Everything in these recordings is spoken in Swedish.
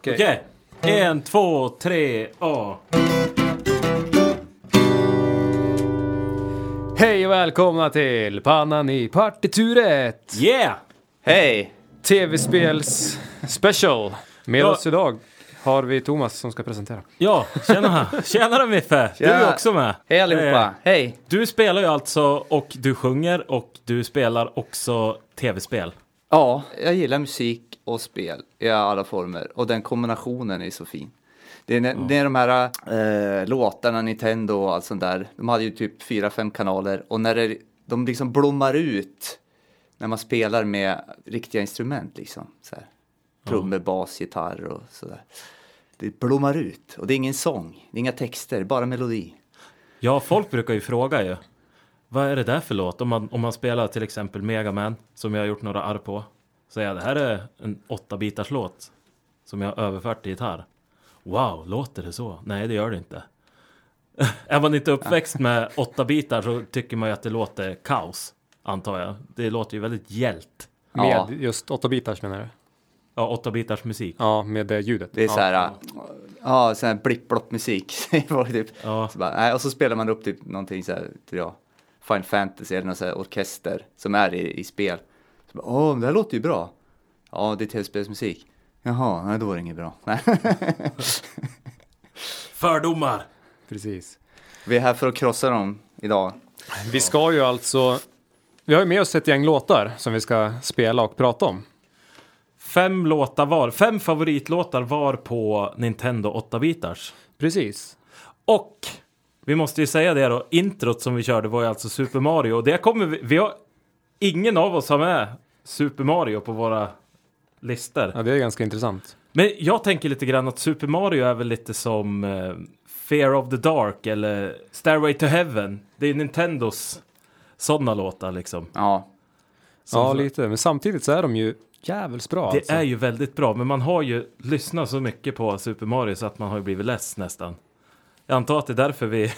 Okej. En, två, tre, och... Hej och välkomna till Pannan i partituret! Yeah! Hej! Tv-spels special. Med Ja. oss idag har vi Thomas som ska presentera. Ja, tjena! Tjenare Miffe! Du är också med. Hej allihopa! Eh, Hej! Du spelar ju alltså och du sjunger och du spelar också tv-spel. Ja, jag gillar musik och spel i alla former och den kombinationen är så fin. Det är, det är de här eh, låtarna, Nintendo och allt sånt där. De hade ju typ fyra, fem kanaler och när det, de liksom blommar ut när man spelar med riktiga instrument liksom. Så här. Trummor, bas, gitarr och sådär. Det blommar ut och det är ingen sång, det är inga texter, bara melodi. Ja, folk brukar ju fråga ju. Vad är det där för låt? Om man, om man spelar till exempel Mega Man, som jag har gjort några arr på. Säger jag det här är en åtta bitars låt som jag har överfört till gitarr. Wow, låter det så? Nej, det gör det inte. är man inte uppväxt med åtta bitar så tycker man ju att det låter kaos, antar jag. Det låter ju väldigt hjält. Med Ja. just 8 bitars menar du? Ja, åtta bitars musik. Ja, med det ljudet. Det är ja. så här, ja, sån här blipp-blopp-musik. Det var typ, Ja. så bara, nej, och så spelar man upp typ någonting så här, typ, ja, Final Fantasy eller någon så här orkester som är i, i spel. Så bara, Åh, det här låter ju bra. Ja, det är tv-spelsmusik. Jaha, nej, då var det inget bra. Fördomar! Precis. Vi är här för att krossa dem idag. Vi ska ju alltså... Vi har ju med oss ett gäng låtar som vi ska spela och prata om. Fem låtar var, fem favoritlåtar var på Nintendo 8-bitars. Precis. Och vi måste ju säga det då, introt som vi körde var ju alltså Super Mario. Och det kommer vi, vi har, ingen av oss har med Super Mario på våra listor. Ja, det är ganska intressant. Men jag tänker lite grann att Super Mario är väl lite som eh, Fear of the Dark eller Stairway to Heaven. Det är Nintendos sådana låtar liksom. Ja, Som- Ja, lite. Men samtidigt så är de ju jävligt bra Det alltså. är ju väldigt bra, men man har ju lyssnat så mycket på Super Mario så att man har ju blivit less nästan. Jag antar att det är därför vi,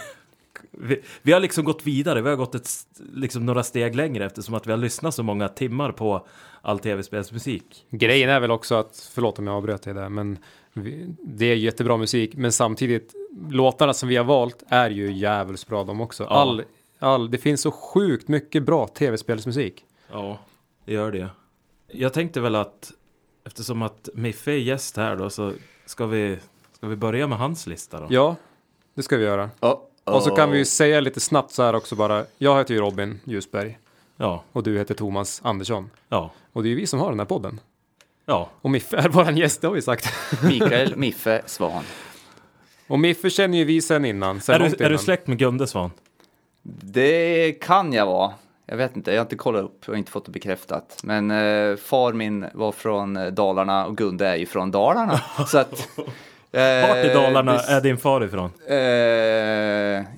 vi, vi har liksom gått vidare, vi har gått ett, liksom några steg längre eftersom att vi har lyssnat så många timmar på all tv-spelsmusik. Grejen är väl också att, förlåt om jag avbröt dig där, men vi, det är jättebra musik, men samtidigt, låtarna som vi har valt är ju jävligt bra de också. Ja. All, all, det finns så sjukt mycket bra tv-spelsmusik. Ja, det gör det. Jag tänkte väl att eftersom att Miffe är gäst här då så ska vi, ska vi börja med hans lista då? Ja, det ska vi göra. Oh, Och så kan vi ju säga lite snabbt så här också bara, jag heter ju Robin Ljusberg Ja, och du heter Thomas Andersson. ja, Och det är ju vi som har den här podden. ja. Och Miffe är våran gäst, det har vi sagt. Mikael Miffe Svan. Och Miffe känner ju vi sen innan. Sen Är du, är du innan. släkt med Gunde Svan? Det kan jag vara. Jag vet inte, jag har inte kollat upp och inte fått det bekräftat. Men eh, far min var från Dalarna och Gunde är ju från Dalarna. så att, Vart i Dalarna det- är din far ifrån? Eh,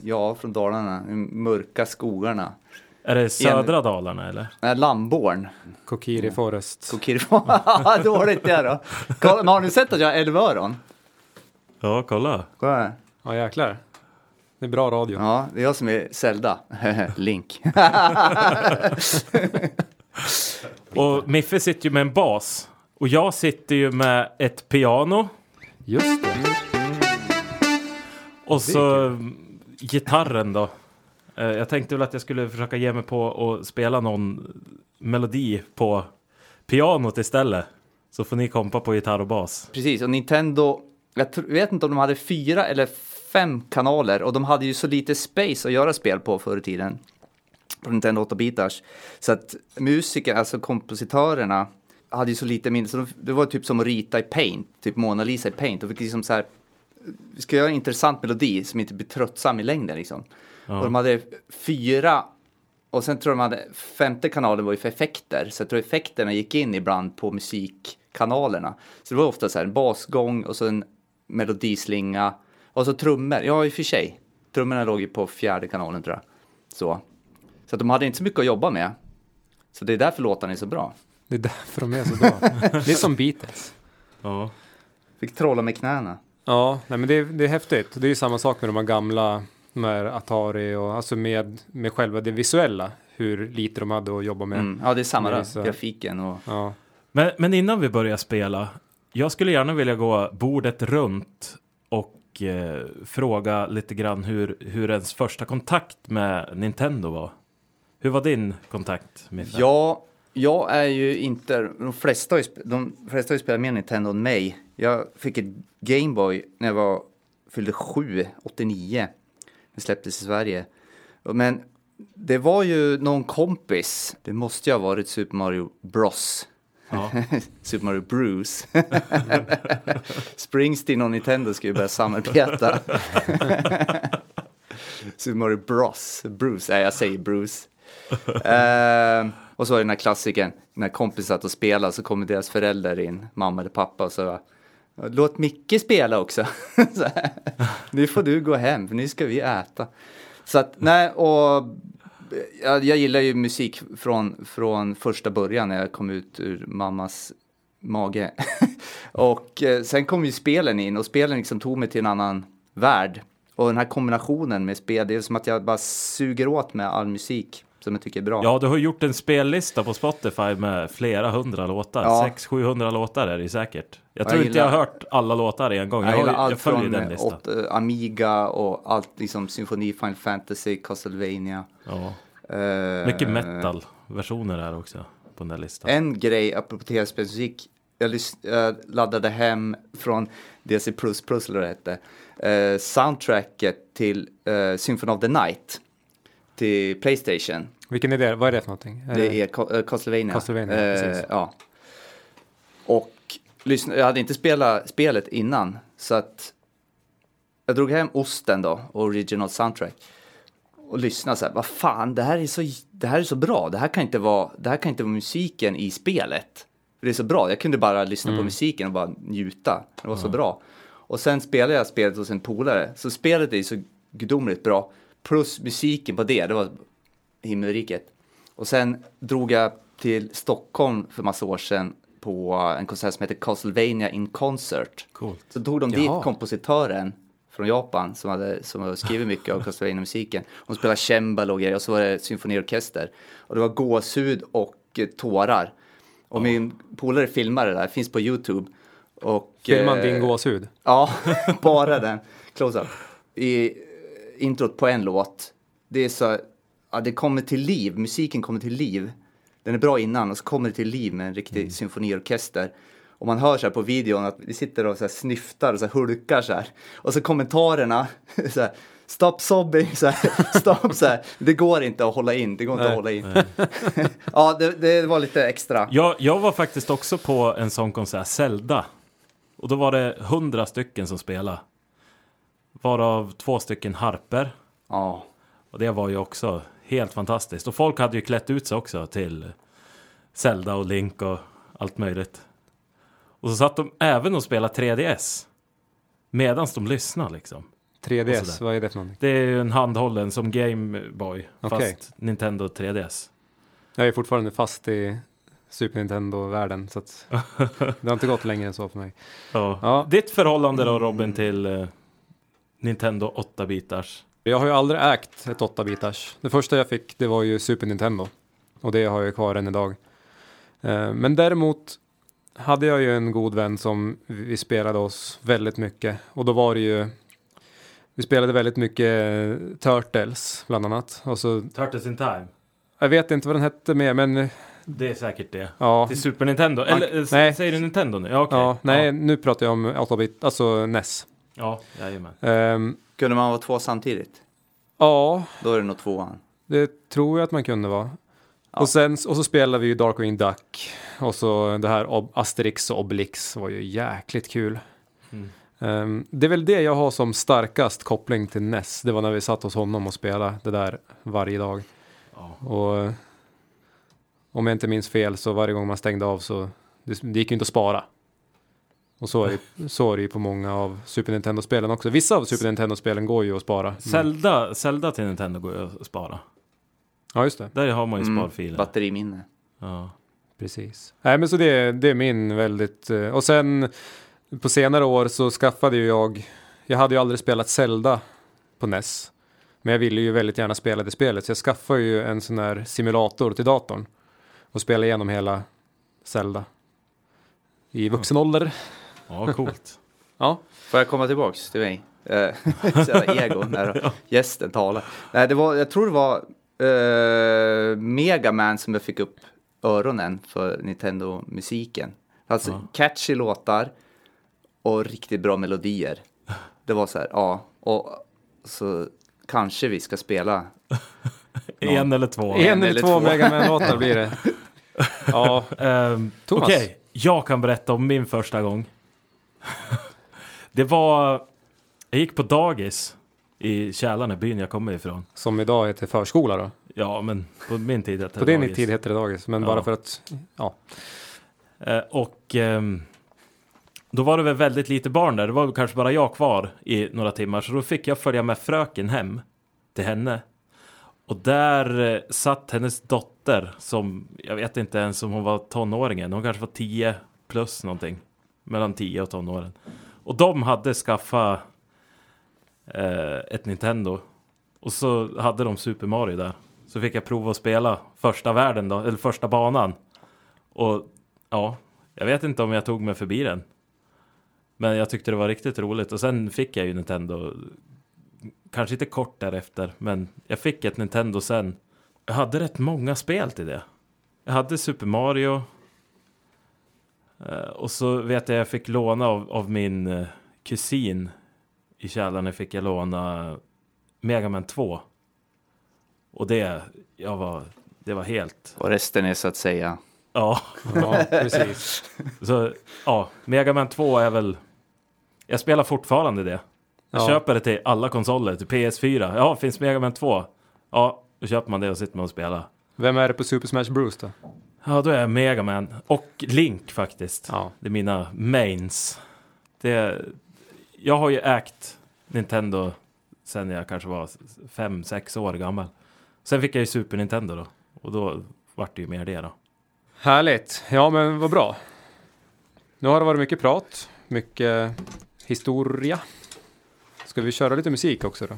ja, från Dalarna. De mörka skogarna. Är det södra Dalarna eller? Nej, Lamborn. Kokiri Forest. Kokirva. Dåligt det då. Kolla, men har ni sett att jag har älvöron? Ja, kolla. Kolla här. Ja, jäklar. Det är bra radio. Ja, det är jag som är Zelda. Link. Och Miffe sitter ju med en bas. Och jag sitter ju med ett piano. Just det. Och så gitarren då. Eh, Jag tänkte väl att jag skulle försöka ge mig på att spela någon melodi på pianot istället. Så får ni kompa på gitarr och bas. Precis, och Nintendo, jag vet inte om de hade fyra eller fem kanaler och de hade ju så lite space att göra spel på förr i tiden. På Nintendo 8-bitars. Så att musiker, alltså kompositörerna, hade ju så lite mindre, så de, det var typ som att rita i Paint, typ Mona Lisa i Paint. Och fick liksom så här, vi ska göra en intressant melodi som inte blir tröttsam i längden liksom. Ja. Och de hade fyra, och sen tror jag de hade, femte kanalen var ju för effekter, så jag tror effekterna gick in ibland på musikkanalerna. Så det var ofta så här en basgång och så en melodislinga och så trummor, ja i och för sig. Trummorna låg ju på fjärde kanalen tror jag. Så. Så de hade inte så mycket att jobba med. Så det är därför låtarna är så bra. Det är därför de är så bra. det är som Beatles. Ja. Fick trolla med knäna. Ja, nej, men det är, det är häftigt. Det är ju samma sak med de här gamla, med Atari och alltså med, med själva det visuella. Hur lite de hade att jobba med. Mm. Ja, det är samma Det är där, grafiken och... Ja. Men, men innan vi börjar spela. Jag skulle gärna vilja gå bordet runt och eh, fråga lite grann hur, hur ens första kontakt med Nintendo var. Hur var din kontakt med det? Ja, jag är ju inte, de flesta de flesta har ju spelat mer Nintendo än mig. Jag fick ett Gameboy när jag var, fyllde 7, 89. Det släpptes i Sverige. Men det var ju någon kompis, det måste ju ha varit Super Mario Bros. Ja. Super Mario Bruce. Springsteen och Nintendo ska ju börja samarbeta. Super Mario Bros. Bruce, nej jag säger Bruce. Eh, och så var det den här klassikern, när kompisar satt och spelade så kommer deras föräldrar in, mamma eller pappa och så Låt Micke spela också. så här, nu får du gå hem, för nu ska vi äta. Så att, nej, och jag, jag gillar ju musik från, från första början när jag kom ut ur mammas mage. och eh, sen kom ju spelen in och spelen liksom tog mig till en annan värld. Och den här kombinationen med spel, det är som att jag bara suger åt mig all musik som jag tycker är bra. Ja, du har gjort en spellista på Spotify med flera hundra låtar. Ja. 600-700 låtar är det säkert. Jag Jag tror inte jag har gillar- hört alla låtar en gång. Jag Jag, gillar har, jag allt följer från den listan. åt, eh, Amiga och allt liksom symfoni, Final Fantasy, Castlevania. Ja. Eh, Mycket metal-versioner här också på den där listan. En grej apropå tv-spelsmusik, jag, jag laddade hem från DC++ eller vad det hette, eh, soundtracket till eh, Symphony of the Night till Playstation. Vilken är det? Vad är det för någonting? Det är eh, Castlevania. Castlevania, Eh. Ja. Och lyssna, jag hade inte spelat spelet innan, så att jag drog hem osten då, original soundtrack. Och lyssnade så här, vad fan, det här är så, det här är så bra, det här kan inte vara, det här kan inte vara musiken i spelet. För det är så bra, jag kunde bara lyssna på musiken och bara njuta, det var så bra. Och sen spelade jag spelet hos en polare, så spelet är så gudomligt bra, plus musiken på det, det var himmelriket. Och sen drog jag till Stockholm för massa år sedan på en konsert som heter Castlevania in Concert. Coolt. Så tog de Jaha. dit kompositören från Japan som hade, som hade skrivit mycket av Castlevania-musiken. Hon spelade cembalo och grejer och så var det symfoniorkester. Och det var gåshud och eh, tårar. Och min polare filmade det där, finns på YouTube. Och, Filmar eh, din gåshud? Ja, bara den. Close-up. I introt på en låt. Det är så, ja, det kommer till liv, musiken kommer till liv. Den är bra innan och så kommer det till liv med en riktig symfoniorkester. Och man hör så här på videon att vi sitter och så snyftar och så hulkar så här. Och så kommentarerna, så här, stop sobbing, så här, stopp så här. Det går inte att hålla in, det går inte att hålla in. ja, det, det var lite extra. Jag, jag var faktiskt också på en sån konsert, Zelda. Och då var det hundra stycken som spelade. Varav två stycken harper. Ja. Och det var ju också helt fantastiskt. Och folk hade ju klätt ut sig också till Zelda och Link och allt möjligt. Och så satt de även och spelade 3DS. Medan de lyssnade liksom. Och 3DS, sådär. vad är det för någonting? Det är ju en handhållen som Gameboy. Okej. Fast Nintendo 3DS. Jag är fortfarande fast i Super Nintendo-världen, så att det har inte gått längre än så för mig. Ja. Ja. Ditt förhållande då Robin till eh, Nintendo 8-bitars? Jag har ju aldrig ägt ett 8-bitars. Det första jag fick, det var ju Super Nintendo. Och det har jag kvar än idag. Eh, Men däremot hade jag ju en god vän som vi spelade oss väldigt mycket. Och då var det ju, vi spelade väldigt mycket eh, Turtles bland annat. Och så, Turtles in Time. jag vet inte vad den hette mer, men Det är säkert det. ja. Till Super Nintendo? Eller nej. säger du Nintendo nu? Ja, okej. Ja, nej, nu pratar jag om 8-bit, alltså NES. Ja, jajamän. Ehm, Kunde man vara två samtidigt? ja, Då är det nog tvåan. Det tror jag att man kunde vara. Ja. Och, sen, och så spelade vi ju Darkwing Duck. Och så det här Ob- Asterix och Obelix var ju jäkligt kul. Mm. Ehm, det är väl det jag har som starkast koppling till NES. Det var när vi satt hos honom och spelade det där varje dag. Ja. Och eh, om jag inte minns fel så varje gång man stängde av så det, det gick ju inte att spara. Och så är, det, så är det ju på många av Super Nintendo-spelen också. Vissa av Super Nintendo-spelen går ju att spara. Mm. Zelda, Zelda till Nintendo går ju att spara. Ja, just det. Där har man ju Mm, sparfiler. Batteriminne. Ja. Precis. Nej, men så det, det är min väldigt... eh, Och sen på senare år så skaffade ju jag... Jag hade ju aldrig spelat Zelda på NES. Men jag ville ju väldigt gärna spela det spelet. Så jag skaffade ju en sån här simulator till datorn. Och spelade igenom hela Zelda. I vuxen ålder. Ja, coolt. Ja, Får jag komma tillbaks till mig? Eh, så jävla ego när gästen talar. Nej, det var, jag tror det var uh, Mega Man som jag fick upp öronen för Nintendo-musiken. Alltså catchy låtar och riktigt bra melodier. Det var så här, ja, och så kanske vi ska spela. En eller två. en eller eller två två. Mega Man-låtar blir det. Ja, Um, Thomas. Okej, jag kan berätta om min första gång. det var... Jag gick på dagis i Kälarne, byn jag kommer ifrån. som idag heter förskola då. Ja, men på min tid hette På det din dagis. tid hette det dagis, men Ja. bara för att, ja. Eh, och ehm, då var det väl väldigt lite barn där. Det var väl kanske bara jag kvar i några timmar. Så då fick jag följa med fröken hem till henne. Och där eh, satt hennes dotter som, jag vet inte ens om hon var tonåringen. Hon kanske var 10 plus någonting. Mellan 10 och tonåren. Och de hade skaffat eh, ett Nintendo. Och så hade de Super Mario där. Så fick jag prova att spela första världen då, eller första banan. Och ja, jag vet inte om jag tog mig förbi den. Men jag tyckte det var riktigt roligt och sen fick jag ju Nintendo. Kanske inte kort därefter, men jag fick ett Nintendo sen. Jag hade rätt många spel till det. Jag hade Super Mario. Eh, Och så vet jag jag fick låna av, av min eh, kusin i källaren fick jag låna Mega Man 2. Och det, jag var, det var helt, Och resten är så att säga. ja. ja precis. Så ja, Mega Man 2 är väl... Jag spelar fortfarande det. Jag Ja. köper det till alla konsoler, till PS4. Ja, finns Mega Man 2? Ja, då köper man det och sitter man och spelar. Vem är det på Super Smash Bros då? Ja, då är jag Mega Man. Och Link faktiskt. Ja. Det är mina mains. Det, jag har ju ägt Nintendo sen jag kanske var fem sex år gammal. Sen fick jag ju Super Nintendo då. Och då vart det ju mer det då. Härligt. Ja, men vad bra. Nu har det varit mycket prat, mycket historia. Ska vi köra lite musik också då?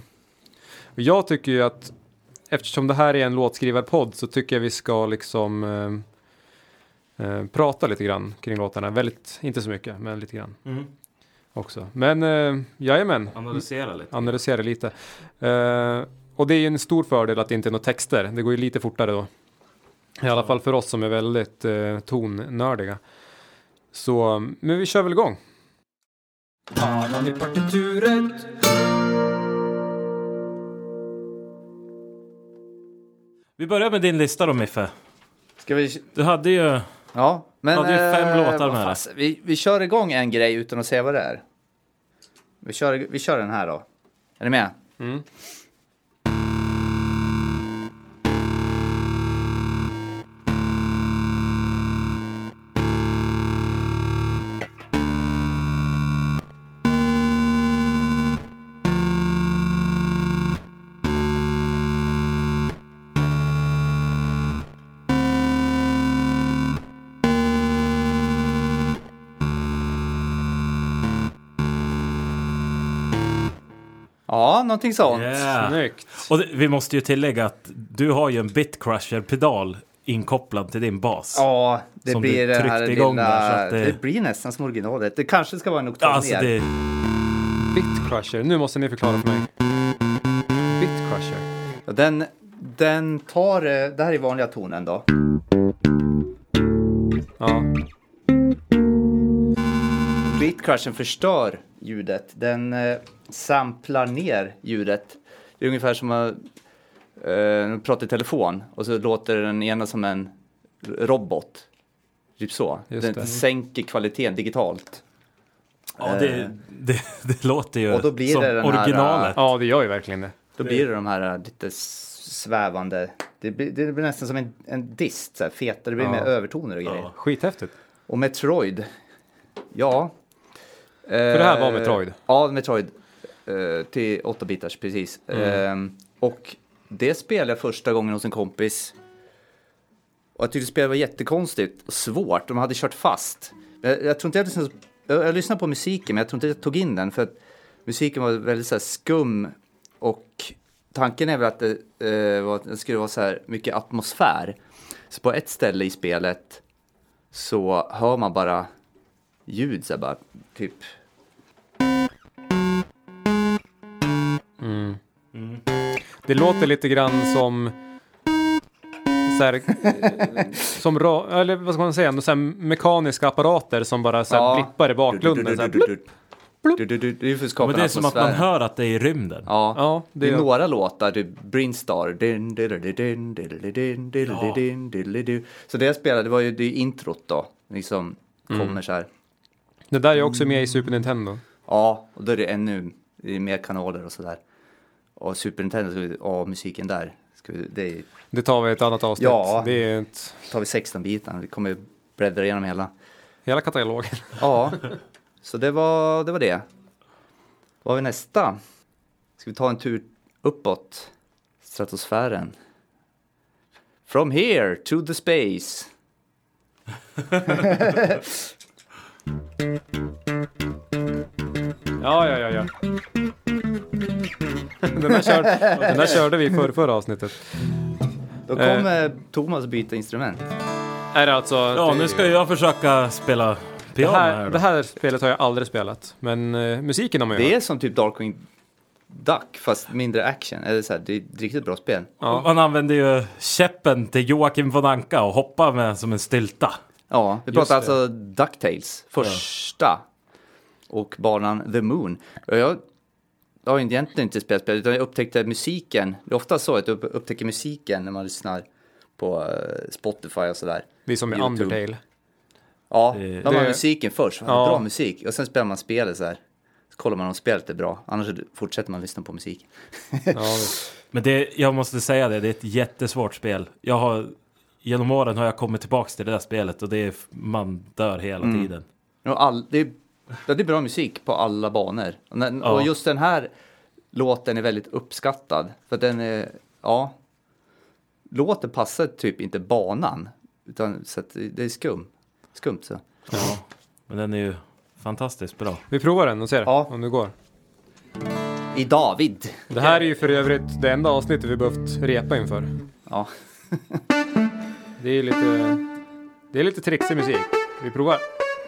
Jag tycker ju att eftersom det här är en låtskrivarpodd så tycker jag vi ska liksom eh, eh, prata lite grann kring låtarna. Väldigt, inte så mycket, men lite grann också. Men eh, jajamän, Analysera lite. analysera lite. Eh, och det är ju en stor fördel att det inte är några texter. Det går ju lite fortare då. I alla fall för oss som är väldigt eh, tonnördiga. Så, men vi kör väl igång. Pannan i partituret. Vi börjar med din lista då Miffe. Ska vi... Du hade ju... Ja, men... Ja, det är fem eh, låtar med det. vi, vi kör igång en grej utan att säga vad det är. Vi kör, vi kör den här då. Är ni med? Mm. Någonting sånt. Yeah. Snyggt. Och det, vi måste ju tillägga att du har ju en bitcrusher-pedal inkopplad till din bas. Ja, det Som blir du det här igång lilla... där, så att det... det- blir nästan som originalet. Det kanske ska vara en oktav alltså ner. det... Bit Crusher. Nu måste ni förklara för mig. Bit Crusher. Och Den, den tar... eh, Det här är vanliga tonen då. Ja. Bitcrushen förstör ljudet. Den eh, samplar ner ljudet. Det är ungefär som att eh, prata i telefon och så låter den ena som en robot. Typ så. Just den det. sänker kvaliteten digitalt. Ja, det, det, det låter ju Och då blir som det den här, originalet. ja, det gör ju verkligen det. Då blir det de här eh, lite svävande. Det blir, det blir nästan som en, en dist, så här, fetare. Det blir Ja. med övertoner och grejer. Ja. Skithäftigt. Och Metroid. Ja. För det här var Metroid? Ja, Metroid. Eh, till 8-bitars, precis. Mm. Eh, och det spelade jag första gången hos en kompis. Och jag tyckte spelet var jättekonstigt och svårt. De hade kört fast. Jag, jag tror inte jag lyssnade, jag, jag lyssnade på musiken, men jag tror inte jag tog in den. För att musiken var väldigt så här, skum. Och tanken är väl att det, eh, var, det skulle vara så här mycket atmosfär. Så på ett ställe i spelet så hör man bara ljud så här, bara typ. Det låter lite grann som så här, som ra, eller vad ska man säga, så här mekaniska apparater som bara så här Ja. blippar i bakgrunden. Så här, Du-du-du-du-du. Du-du-du. Det är för att Men en det är som att man hör att det är i rymden. Ja, Ja, det det är är- några låtar, Brinstar. Diddle-din, diddle-din, diddle-du. Så det jag spelade, det var ju det är introt då, liksom kommer så här. Det där är också med i Super Nintendo. Ja, och då är det ännu det är mer kanaler och sådär. Och Super Nintendo, ska vi- och musiken där, ska vi, det är, Det tar vi ett annat avsnitt. Ja. Det är ett, tar vi 16 bitar, vi kommer bläddra igenom hela. hela katalogen. Ja, så det var det. Var det. Vad har vi nästa? Ska vi ta en tur uppåt? Stratosfären. From here to the space. Ja, ja, ja, ja. Den här, kör, den här körde vi för, förra avsnittet. Då Eh. kommer Thomas byta instrument. Är det alltså... Ja, det, nu ska jag försöka spela det piano här, här, då. det här spelet har jag aldrig spelat. Men eh, musiken har man ju Det hört. är som typ Darkwing Duck fast mindre action. Eller så här, det är ett riktigt bra spel. Ja. Man använder ju käppen till Joakim von Anka och hoppar med som en stylta. Ja, vi Just pratar det. alltså Ducktails, första. Och banan The Moon. Och jag har egentligen inte spelat spel, utan jag upptäckte musiken. Det är ofta så att du upp- upptäcker musiken när man lyssnar på eh, Spotify och sådär. Det är som YouTube. Undertale. Ja, Det- då har man musiken först. Ja. Bra musik. Och sen spelar man spelet så här. Så kollar man om spelet är bra. Annars fortsätter man lyssna på musik. Ja. Men det, jag måste säga det, det är ett jättesvårt spel. Jag har, genom åren har jag kommit tillbaks till det där spelet och det är, man dör hela Mm. tiden. Och all, det, är, ja, det är bra musik på alla banor. Och, när, Ja. och just den här låten är väldigt uppskattad. För den är, ja, låten passar typ inte banan. Utan så att det det är skum. Skumt så. Ja. Men den är ju fantastiskt bra. Vi provar den och ser Ja. om det går. I David. Det här är ju för övrigt det enda avsnittet vi behövt repa inför. Ja. Det är lite, det är lite trixig musik. Vi provar.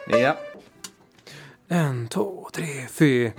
ja. En, två, tre, fyra.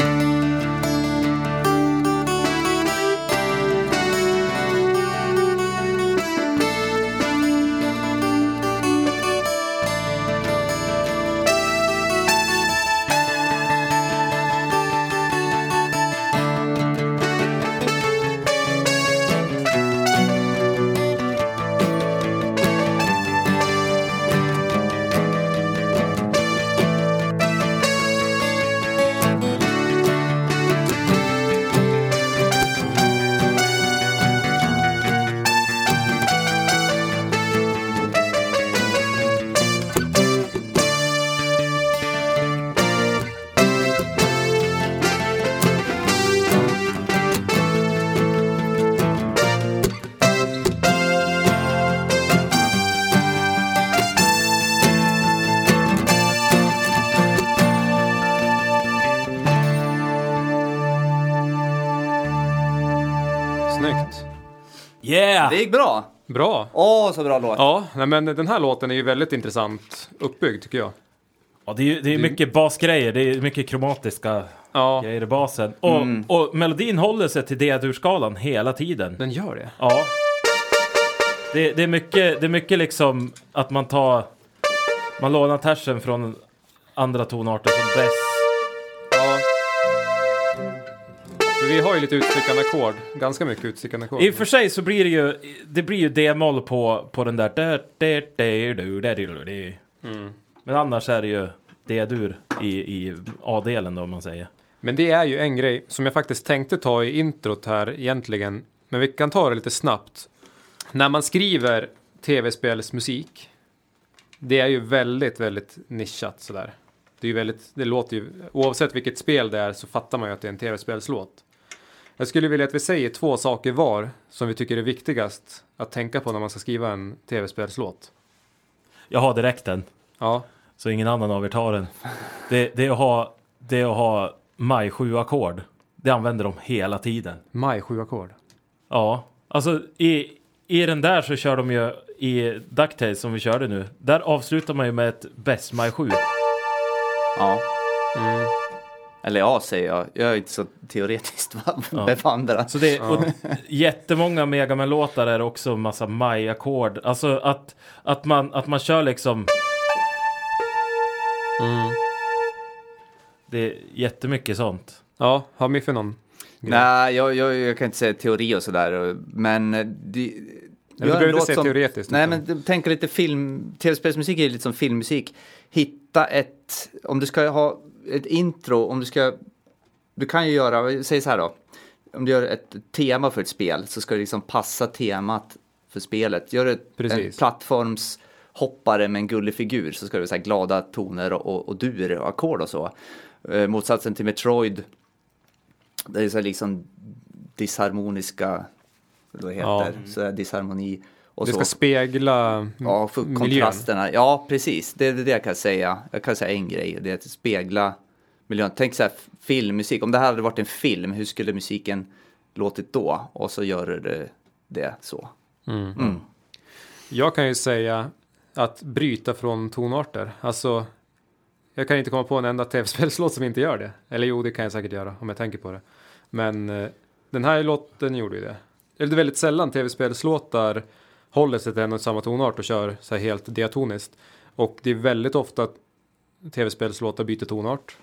Det gick bra. Bra. Åh, så bra låt. Ja, nej, men den här låten är ju väldigt intressant uppbyggd tycker jag. Ja, det är, ju- det är mycket basgrejer, det är mycket kromatiska Ja, grejer i basen. Och, Mm. och melodin håller sig till D-dur-skalan hela tiden. den gör det. Ja. Det, det, är mycket, det är mycket liksom att man tar... Man lånar tersen från andra tonarter som bäst. Vi har ju lite utstickande ackord. Ganska mycket utstickande ackord. I och för sig så blir det ju, det blir ju D-moll på, på den där... där, där, där, där, där, där, där. Mm. Men annars är det ju D-dur i, i A-delen då om man säger. Men det är ju en grej som jag faktiskt tänkte ta i introt här egentligen. Men vi kan ta det lite snabbt. När man skriver tv-spelsmusik. Det är ju väldigt, väldigt nischat sådär. Det är ju väldigt, det låter ju, oavsett vilket spel det är så fattar man ju att det är en tv-spelslåt. Jag skulle vilja att vi säger två saker var som vi tycker är viktigast att tänka på när man ska skriva en tv-spelslåt. Jag har direkt den, Ja, så ingen annan av er tar den. Det, det är att ha, det är att ha maj 7-ackord. Det använder de hela tiden. maj 7 ackord. Ja, alltså i, i den där så kör de ju i DuckTales som vi körde nu. Där avslutar man ju med ett Best Maj 7. Ja. Mm. Eller ja, säger jag. Jag är inte så teoretiskt Ja. bevandrad. Så det, och jättemånga Megaman-låtar är också massa maj-ackord. Alltså att, att, man, att man kör liksom... Mm. Det är jättemycket sånt. Ja, har Miffe någon? Nej, jag, jag, jag kan inte säga teori och sådär, men det... du behöver inte säga teoretiskt, Nej, utan- men tänk lite film, tv-spelsmusik är lite som filmmusik. Hitta ett, om du ska ha ett intro, om du ska, du kan ju göra, säg så här då, om du gör ett tema för ett spel så ska det liksom passa temat för spelet. Gör ett, en Precis. plattformshoppare med en gullig figur så ska det vara så här glada toner och, och, och dur och ackord och så. Eh, motsatsen till Metroid, det är så här liksom disharmoniska, vad det Ja. heter, så här disharmoni. Och Det så. ska spegla Ja, för miljön. kontrasterna. Ja, precis. Det är det jag kan säga. Jag kan säga en grej. Det är att spegla miljön. Tänk så här, filmmusik. Om det här hade varit en film, hur skulle musiken låtit då? Och så gör det det så. Mm. Jag kan ju säga att bryta från tonarter. Alltså, jag kan inte komma på en enda tv-spelslåt som inte gör det. Eller jo, det kan jag säkert göra om jag tänker på det. Men eh, den här låten gjorde ju det. Eller det är väldigt sällan tv-spelslåtar håller sig till en och samma tonart och kör så här helt diatoniskt. Och det är väldigt ofta att tv-spelslåtar byter tonart.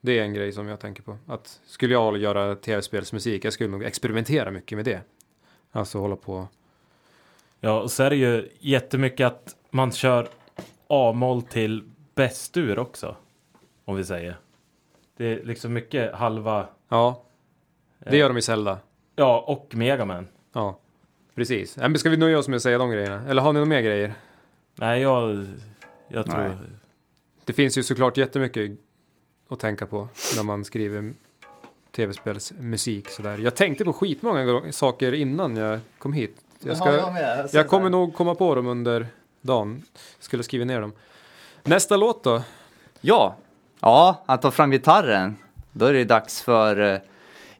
Det är en grej som jag tänker på. Att skulle jag göra tv-spelsmusik, jag skulle nog experimentera mycket med det. Alltså hålla på Ja, och så är det ju jättemycket att man kör A-moll till bästur också. Om vi säger. Det är liksom mycket halva, Ja, det gör de i Zelda. ja och Megaman. Ja, precis. Men ska vi nöja oss med att säga de grejerna? Eller har ni några mer grejer? Nej, jag, jag tror... Nej. Det finns ju såklart jättemycket att tänka på när man skriver tv-spelsmusik sådär. Jag tänkte på skitmånga gånger- saker innan jag kom hit. Jag, ska, jag kommer nog komma på dem under dagen. Skulle skriva ner dem. Nästa låt då? Ja, ja, han tar fram gitarren. Då är det dags för eh,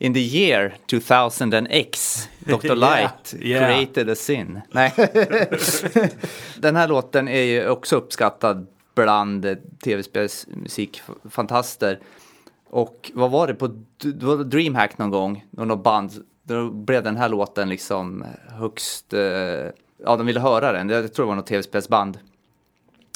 In the year 2000X, Dr. Light yeah. created a sin. Nej. Den här låten är ju också uppskattad bland tv-spelsmusikfantaster. Och vad var det på det var Dreamhack någon gång, någon band, då blev den här låten liksom högst, eh, ja de ville höra den, jag tror det var något tv-spelsband.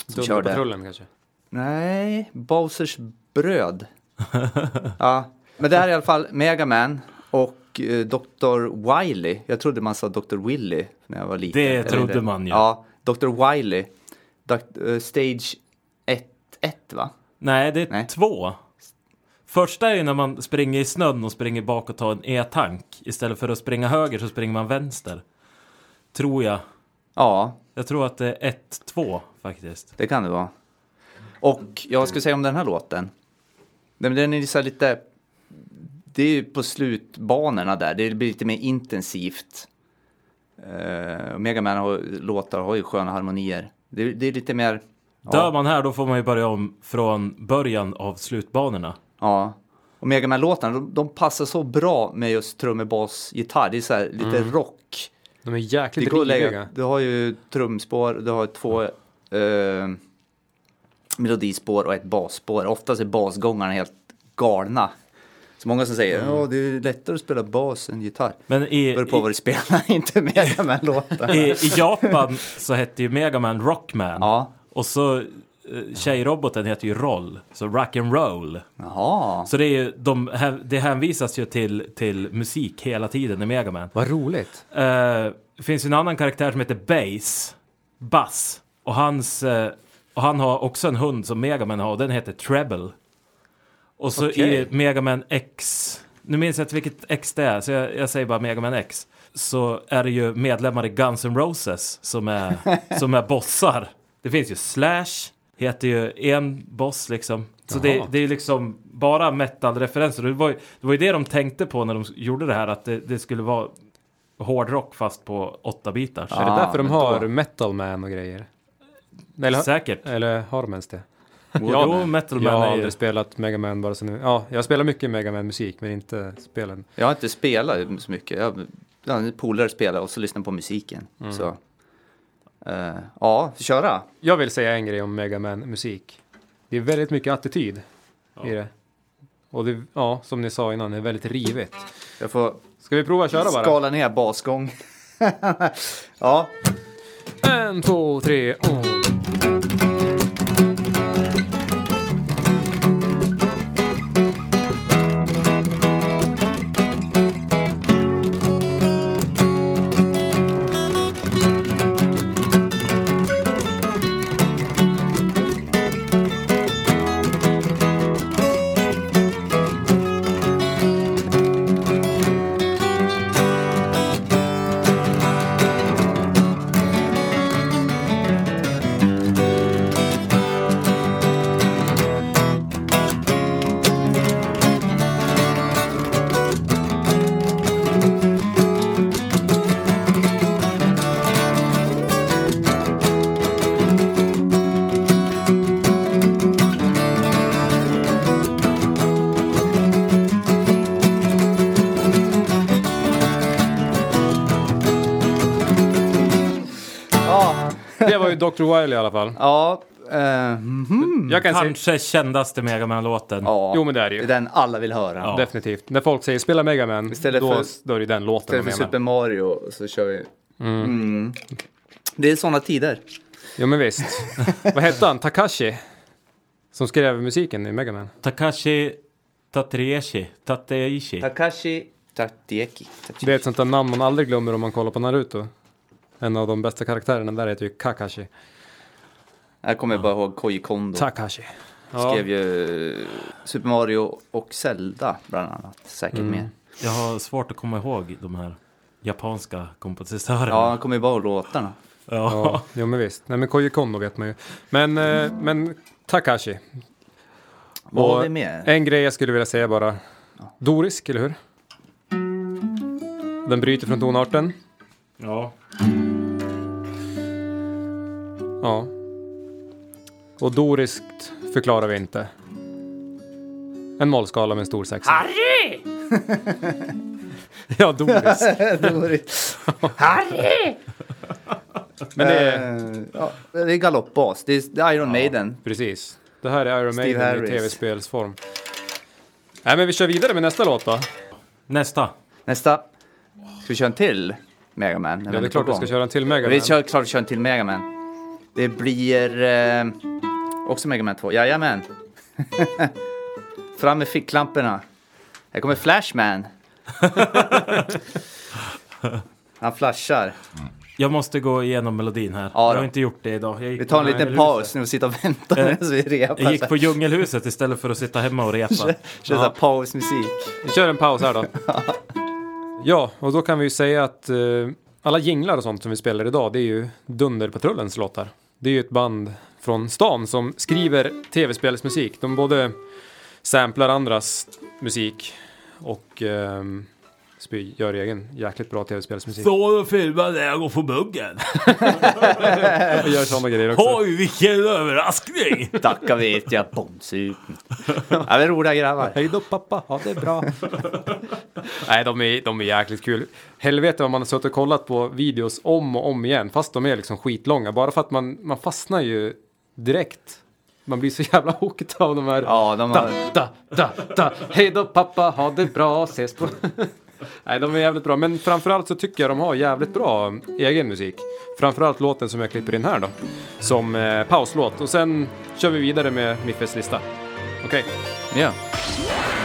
Som körde. Dunderpatrullen kanske? Nej, Bowsers bröd. ja, men det här är i alla fall Mega Man och eh, Dr. Wily. Jag trodde man sa Dr. Willy när jag var liten. Det Eller trodde man ju. Ja, Dr. Wily. Doc- eh, stage 1, 1 va? Nej, det är Nej. två. Första är ju när man springer i snön och springer bak och tar en E-tank. Istället för att springa höger så springer man vänster. Tror jag. Ja, Jag tror att det är ett, två faktiskt. det kan det vara. Och jag ska säga om den här låten. Den, är så lite... Det är ju på slutbanorna där. Det blir lite mer intensivt. Uh, Mega Man har, låtar har ju sköna harmonier. Det, det är lite mer... Dör man här då får man ju börja om från början av slutbanorna. Ja. Och Mega Man-låtarna, de, de passar så bra med just trummor, bas, gitarr. Det är så här lite rock. De är Det jäkligt går att lägga, riviga. du har ju trumspår, du har två eh, melodispår och ett basspår. Oftast är basgångarna helt galna. Så många som säger att det är lättare att spela bas än gitarr. Men i, Beror på vad du spelar, inte Mega Man-låtar. i, i Japan så hette ju Megaman Rockman. Ja, Och så eh, tjejroboten heter ju Roll. Så rock and roll. jaha. Så det, är ju, de, det hänvisas ju till, till musik hela tiden i Megaman. Vad roligt. Eh, det finns ju en annan karaktär som heter Bass. Bass. Och, hans, eh, och han har också en hund som Megaman har och den heter Treble. Och så Okej. i Megaman X, nu minns jag inte vilket X det är, så jag, jag säger bara Megaman X. Så är det ju medlemmar i Guns N' Roses som är, som är bossar. Det finns ju Slash, heter ju en boss liksom. Så det, det är ju liksom bara metal-referenser. Det var, ju, det var ju det de tänkte på när de gjorde det här, att det, det skulle vara hårdrock fast på 8 bitars. är det Ja, därför de har då- Metal Man och grejer? Eller, Säkert. eller har de ens det? Jo, Metal Jag Man har är ju... aldrig spelat Mega Man bara så nu. Ja, jag spelar mycket Mega Man musik men inte spelen. Jag har inte spelat så mycket. Jag, ja, en polare spelar och så lyssnar på musiken. Så. Eh, ja, köra. Jag vill säga en grej om Mega Man musik. Det är väldigt mycket attityd i det. Och det, ja, som ni sa innan, det är väldigt rivigt. Jag får Ska vi prova att köra bara? skala ner basgång. ja, En, två, tre, och... Wily i alla fall. ja. eh, mhm. Jag kan säga... Kanske kändaste Mega Man-låten. ja. Jo, men det är det Det är ju. den alla vill höra. Ja. Definitivt. När folk säger spela Mega Man, Istället då, för- då är det den låten Istället de för menar. Super Mario så kör vi... Mm. Det är sådana tider. Jo, men visst. Vad hette han? Takashi? Som skrev musiken i Mega Man. Takashi Tatriishi. Tateishi. Takashi Tatieki. Det är ett sånt där namn man aldrig glömmer om man kollar på Naruto. En av de bästa karaktärerna där heter ju Kakashi. Jag kommer bara ihåg Koji Kondo. Takashi. Skrev ju Super Mario och Zelda bland annat. Säkert Mm. mer. Jag har svårt att komma ihåg de här japanska kompositörerna. Ja, han kommer ju bara ihåg låtarna. Ja. Ja, jo men visst. Nej men Koji Kondo vet man ju. Men, eh, men Takashi. Vad har vi mer? En grej jag skulle vilja säga bara. Dorisk, eller hur? Den bryter från tonarten. ja. Ja. Och doriskt förklarar vi inte. En mollskala med en stor sexa. Harry! Ja, dorisk. Doris. Harry! Men det är... Eh, ja, det är galoppbas. Det är, Iron Maiden. Precis. Det här är Iron Steve Maiden i Harris. tv-spelsform. Nej men vi kör vidare med nästa låt då. Nästa. Nästa. Ska vi köra en till Mega Man? Ja, det är klart vi ska köra en till Mega Vi Man. kör klart vi kör en till Mega Man. Det blir eh, också Mega Man 2. Jajamän. Fram med ficklamporna. Här kommer Flashman. Han flashar. Jag måste gå igenom melodin här. Ja, jag då. har inte gjort det idag. Vi tar en liten paus nu och sitter och väntar Eh, medan vi repar. Jag gick på. Djungelhuset istället för att sitta hemma och repa. Kör så här pausmusik. Vi kör en paus här då. ja, och då kan vi ju säga att eh, alla jinglar och sånt som vi spelar idag, det är ju Dunderpatrullens låtar. Det är ju ett band från stan som skriver tv-spelsmusik. De både samplar andras musik och sp- gör egen jäkligt bra tv-spelsmusik. Så och filmade jag går på muggen. Och gör sådana grejer också. Oj, vilken överraskning! Tacka vet jag, bombsupen. Ja, det är roliga grabbar. Hej då pappa, ha det bra. Nej, de är, de är jäkligt kul. Helvete vad man har suttit och kollat på videos om och om igen, fast de är liksom skitlånga. Bara för att man, man fastnar ju direkt. Man blir så jävla hooked av de här. Ja, de Da, har... da, da, da. Hej då pappa, ha det bra, ses på... Nej, de är jävligt bra. Men framförallt så tycker jag de har jävligt bra egen musik. Framförallt låten som jag klipper in här då. Som eh, pauslåt. Och sen kör vi vidare med Miffes lista. Okej. Ja. En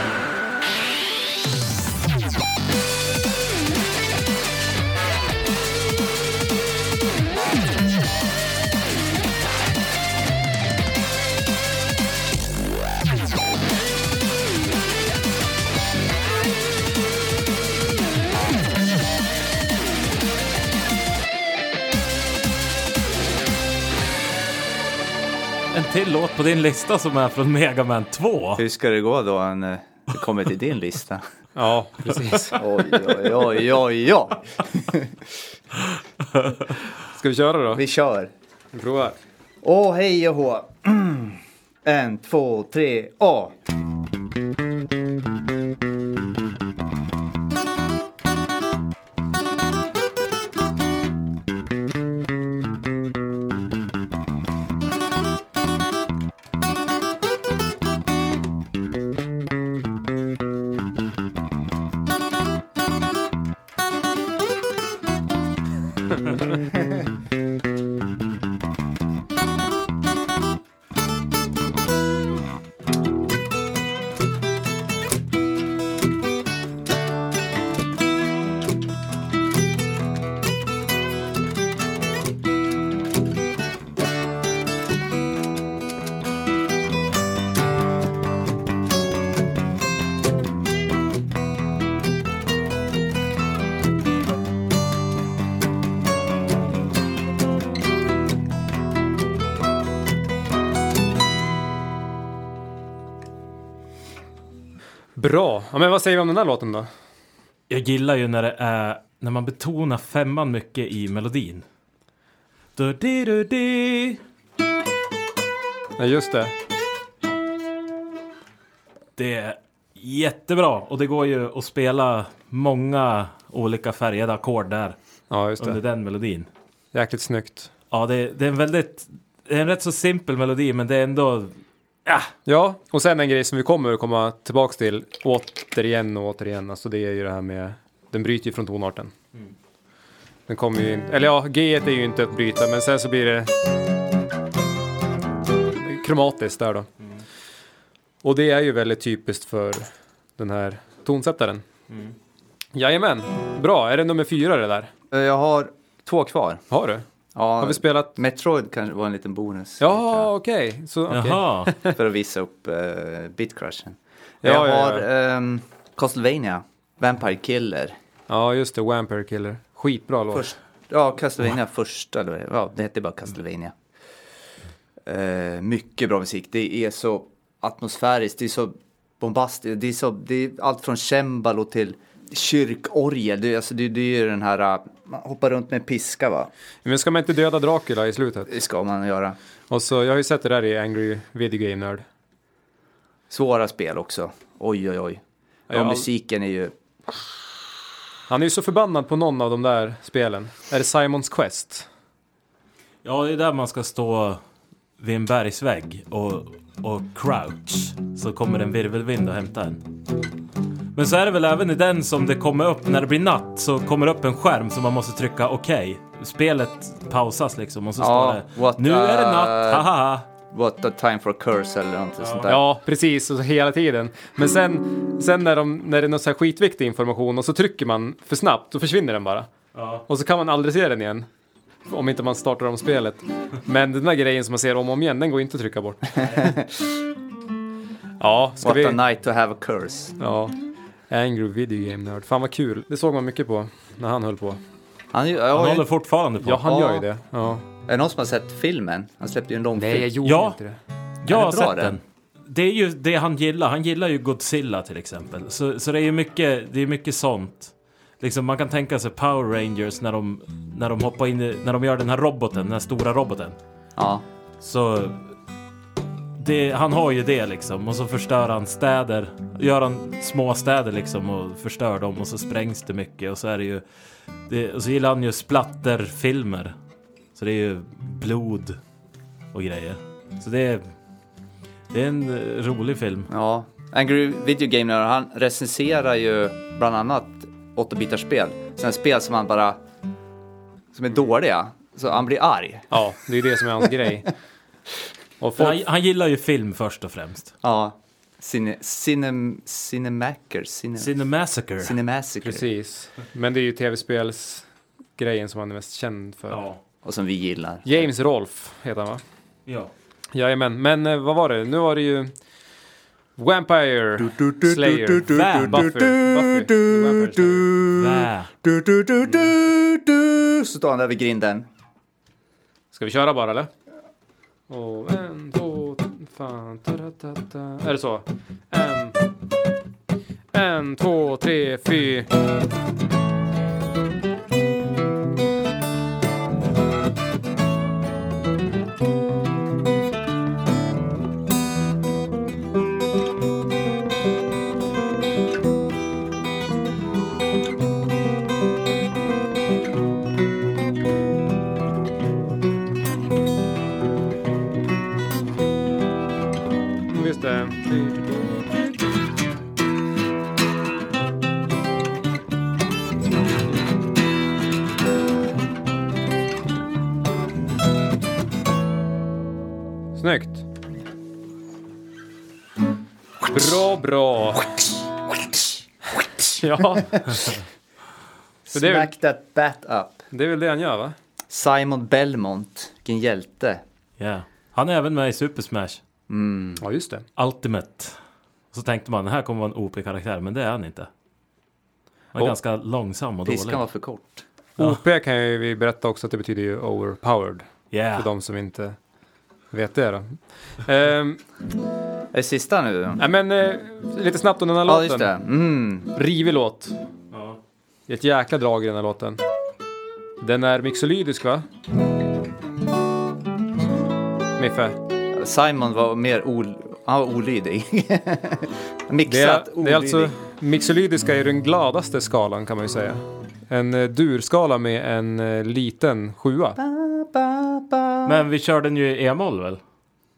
till låt på din lista som är från Mega Man 2. Hur ska det gå då när det kommer till din lista? Ja, precis. Oj, oj, oj, oj, oj. Ska vi köra då? Vi kör. Vi provar. Åh, hej och hå. En, två, tre, och. Bra. Ja, men vad säger vi om den här låten då? Jag gillar ju när det är när man betonar femman mycket i melodin. Du, di, du, di. Ja, just det. Det är jättebra och det går ju att spela många olika färgade ackord där Ja, just under det. den melodin. Jäkligt snyggt. Ja, det, det är en väldigt, det är en rätt så simpel melodi men det är ändå, ja, Ja, och sen en grej som vi kommer att komma tillbaks till återigen och återigen. Alltså det är ju det här med, den bryter ju från tonarten. Den kommer ju in, eller ja, G är ju inte att bryta, men sen så blir det kromatiskt där då. Och det är ju väldigt typiskt för den här tonsättaren. Jajamän, bra. Är det nummer fyra det där? Eh, Jag har två kvar. Har du? Ja, Har vi spelat? Metroid kanske var en liten bonus. Ja, okej. Så, okej. jaha. För att visa upp uh, Bitcrushen. Ja, jag ja, ja. har ehm, Castlevania, Vampire Killer. Ja, just det. Vampire Killer. Skitbra låt. Först, ja, Castlevania första, eller, ja, det hette bara Castlevania. Eh, mycket bra musik. Det är så atmosfäriskt, det är så bombastiskt. Det är, så, det är allt från cembalo till kyrkorgel. Det, är- alltså, det, det är ju den här, uh, man hoppar runt med en piska va? Men ska man inte döda Dracula i slutet? Det ska man göra. Och så, jag har ju sett det där i Angry Video Game Nerd. Svåra spel också. Oj, oj, oj. Ja, Ja, musiken är ju... Han är ju så förbannad på någon av de där spelen. Är det Simons Quest? Ja, det är där man ska stå vid en bergsvägg och, och crouch. Så kommer en virvelvind och hämtar en. Men så är det väl även i den som det kommer upp, när det blir natt så kommer det upp en skärm som man måste trycka okej. Spelet pausas liksom och så Ja, står det Nu är det natt, haha. What a time for a curse eller något sånt där. Ja, precis. Och så hela tiden. Men sen, sen när, de, när det är någon så här skitviktig information och så trycker man för snabbt, då försvinner den bara. Ja. Och så kan man aldrig se den igen. Om inte man startar om spelet. Men den där grejen som man ser om och om igen, den går inte att trycka bort. ja, ska What vi... a night to have a curse. Ja. Angry Video Game Nerd. Fan vad kul. Det såg man mycket på när han höll på. Han, jag, Han har ju, håller fortfarande på. Ja, Han Ja. gör ju det. Ja. är det någon som har sett filmen? Han släppte ju en långfilm. gjorde Ja. inte det. Jag har sett den? den. Det är ju det han gillar. Han gillar ju Godzilla till exempel. Så, så det är ju mycket, det är mycket sånt. Liksom man kan tänka sig Power Rangers när de, när de hoppar in i, när de gör den här roboten, den här stora roboten. Ja. Så det, han har ju det liksom och så förstör han städer. Gör han små städer liksom och förstör dem och så sprängs det mycket och så är det ju. Det, och så gillar han ju splatterfilmer. Så det är ju blod och grejer. Så det är, det är en rolig film. ja. Angry Video Game Nerd, han recenserar ju bland annat 8-bitars spel. Sådana spel som han bara... Som är dåliga. Så han blir arg. Ja, det är det som är hans grej. Folk, Han, han gillar ju film först och främst. Ja. Cine, cinem, Cinemacker. Cine, Cinemassacre. Cinemassacre. precis. Men det är ju tv-spelsgrejen som han är mest känd för. Ja. Och som vi gillar. James Rolfe heter han va? ja. Jajamän, men eh, vad var det? Nu var det ju Vampire Slayer. Buffy. Så står han där vid grinden. Ska vi köra bara eller? Och en, två, fan, ta, ta, ta. Är det så? En, en, två, tre, fyra. Bra, bra. Ja, Så det är väl- Smack that bat up. det är väl det han gör va? Simon Belmont. Vilken hjälte. Ja. Han är även med i Super Smash Mm. Ja, just det. Ultimate. Så tänkte man, den här kommer vara en OP-karaktär, men det är han inte. Han är Och- ganska långsam och Piskan dålig. var för kort. Ja. OP kan ju vi berätta också att det betyder ju overpowered. Yeah. För de som inte vet det då. Ehm, Är det sista nu? nej men eh, lite snabbt om den här Ja, låten. just det. Mm. Rivig låt. Ja. Det är ett jäkla drag i den här låten. Den är mixolydisk va? Miffe? Simon var mer ol... Han var olydig. Det Mixat är, det är alltså mixolydiska i den gladaste skalan kan man ju säga. En eh, durskala med en eh, liten sjua. Ba, ba. Men vi körde den ju i e-moll väl?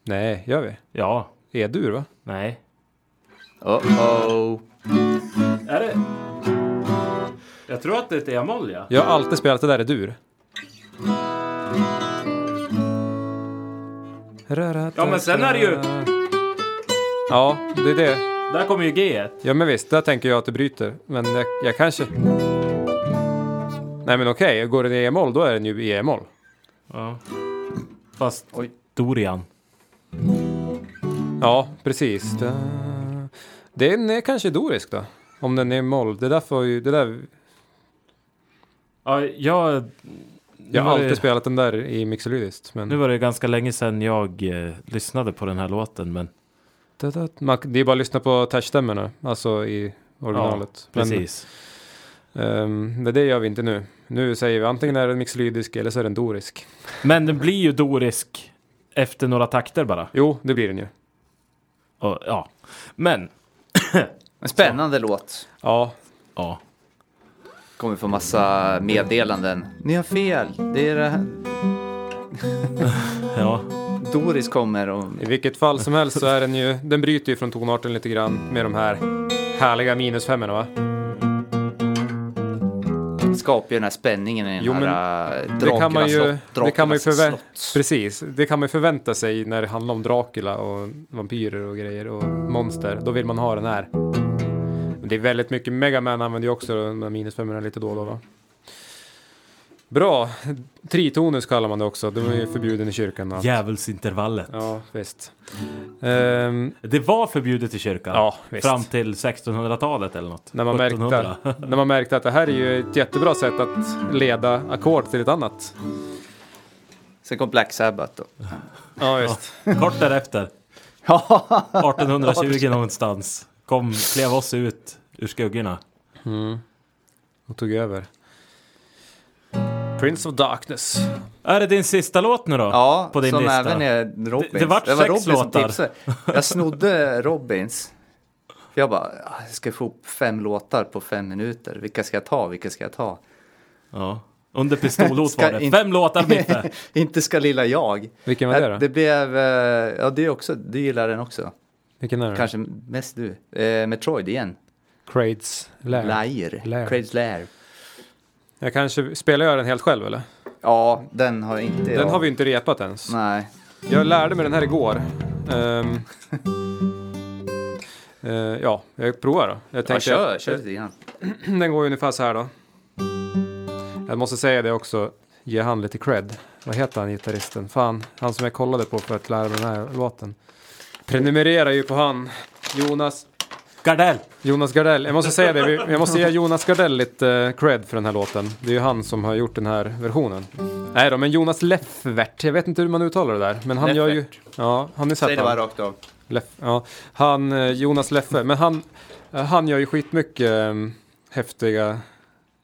Nej, gör vi? Ja. E-dur va? Nej. Uh-oh. Är det? Jag tror att det är ett e-moll ja. Jag har alltid spelat det där i dur. Ja, men sen är det ju- Ja, det är det. Där kommer ju G1. Ja men visst, där tänker jag att det bryter. Men jag, jag kanske... Nej men okej, går den i e-moll då är den ju i e-moll. Ja. Fast Oj. Dorian. Ja, precis. Det- Den är kanske dorisk då. Om den är i moll. Det där får ju... Det där, Ja, jag... jag har var alltid det, spelat den där i mixolydiskt. Men Nu var det ganska länge sedan jag eh, lyssnade på den här låten, men man, det är bara att lyssna på touchstämmorna, alltså i originalet. Men, precis. ehm, men det gör vi inte nu. Nu säger vi antingen är den mixolydisk eller så är den dorisk. Men den blir ju dorisk efter några takter bara. Jo, det blir den ju. Och, ja. Men, En spännande låt. Ja, ja. Kommer få massa meddelanden. Ni har fel. Det är det här. Ja, Doris kommer och... i vilket fall som helst så är den ju, den bryter ju från tonarten lite grann med de här härliga minusfemmorna va? Skapar ju den här spänningen i den Jo, men här äh, Det kan man ju, slott, det kan man ju slott. precis, det kan man ju förvänta sig när det handlar om Dracula och vampyrer och grejer och monster. Då vill man ha den här. Men det är väldigt mycket, Mega Man använder ju också de här minusfemmorna lite då och då va? Bra, tritonus kallar man det också, de är ju förbjuden i kyrkan. Och... djävulsintervallet. Ja, visst. Ehm, Det var förbjudet i kyrkan. Ja, visst. Fram till 1600-talet eller något. när, man 1700. märkte, när man märkte att det här är ju ett jättebra sätt att leda ackord till ett annat. Sen kom Black Sabbath då. Ja, visst. Kort därefter, Ja, 1820 någonstans, kom, klev oss ut ur skuggorna. Och tog över. Prince of Darkness. Är det din sista låt nu då? ja på din som lista? även är Robins. Det- det vart var sex Robin som låtar. tipsade. Jag snodde Robins. Jag bara, "Ah, jag ska få upp fem låtar på fem minuter. Vilka ska jag ta? Vilka ska jag ta? Ja. Under pistolhot var det. Fem låtar Miffe. Inte ska lilla jag. Vilken var det då? Det blev, eh, ja det är också, du gillar den också. Vilken är det? Kanske mest du. Eh, Metroid igen. Crades Lair. Lair. Lair. Craig's Lair. Jag kanske, spelar jag den helt själv eller? Ja, den har inte Den jag. har vi inte repat ens. Nej. Jag lärde mig den här igår. Ehm, eh, ja, jag provar då. Jag Ja, tänkte, kör, kör lite grann. Den går ungefär så här då. Jag måste säga det också, ge han lite cred. Vad heter han gitarristen? Fan, han som jag kollade på för att lära mig den här låten. Prenumererar ju på han. Jonas, Gardell. Jonas Gardell. Jag måste säga det, jag måste ge Jonas Gardell lite eh, cred för den här låten. Det är ju han som har gjort den här versionen. Nej då, men Jonas Leffert, jag vet inte hur man uttalar det där. Men han gör ju... Leffert. Ja, har ni sett Säg det bara rakt av. Leff, ja, han, eh, Jonas Leffe, men han, eh, han gör ju skitmycket häftiga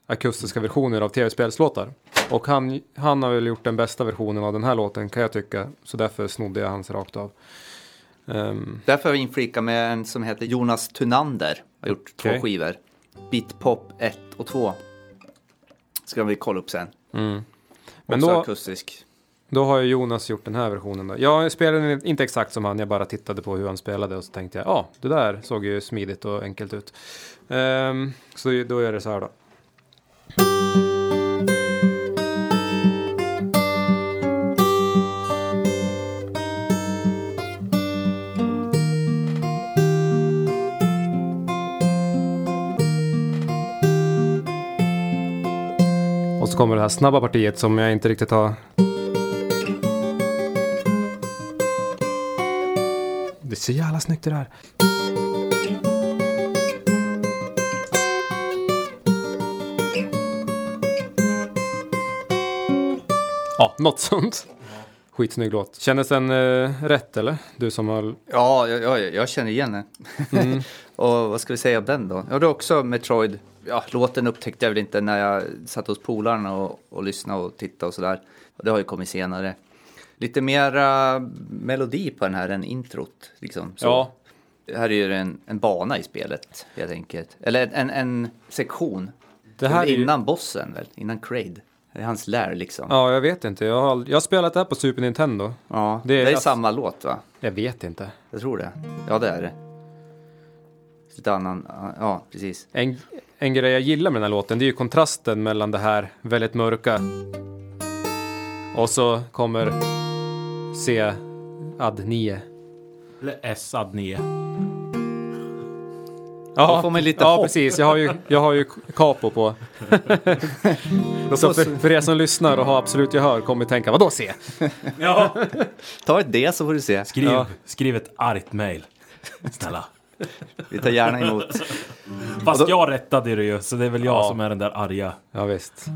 akustiska versioner av tv-spelslåtar. Och han, han har väl gjort den bästa versionen av den här låten kan jag tycka. Så därför snodde jag hans rakt av. Ehm, Därför har vi inflika med en som heter Jonas Tunander. Har gjort Okej. två skivor. Beatpop 1 och 2. Ska vi kolla upp sen. mm. Men Också då, akustisk. då har ju Jonas gjort den här versionen då. Jag spelade inte exakt som han, jag bara tittade på hur han spelade och så tänkte jag, ja, det där såg ju smidigt och enkelt ut. Ehm, så då gör det så här då. Kommer det här snabba partiet som jag inte riktigt har... Det är så jävla snyggt det där. Ja, något sånt. Skitsnygg låt. Kändes den eh, rätt eller? Du som har... Ja, jag, jag, jag känner igen den. Mm. och vad ska vi säga om den då? Ja, det är också Metroid. Ja, låten upptäckte jag väl inte när jag satt hos polarna och, och lyssnade och tittade och sådär. Det har ju kommit senare. Lite mera melodi på den här än introt. Liksom. Så. Ja. Här är ju en, en bana i spelet helt enkelt. Eller en, en sektion. Det här är ju... innan bossen väl? Innan Kraid. Det är hans lär liksom. Ja, jag vet inte. Jag har, jag har spelat det här på Super Nintendo. Ja, Det det är är, alltså- samma låt va? Jag vet inte. Jag tror det. Ja, det är det. Lite annan, ja precis. En, en grej jag gillar med den här låten, det är ju kontrasten mellan det här väldigt mörka och så kommer C ad 9. Eller S ad 9. Ja, Då får man lite ja hopp. precis. Jag har ju, jag har ju capo på. så för, för er som lyssnar och har absolut gehör kommer tänka, vadå C? Ja. Ta ett D så får du se. Skriv, Ja. skriv ett argt mail. Snälla. Vi tar gärna emot. Fast jag rättade det ju, så det är väl jag Ja. som är den där arga. Ja, visst.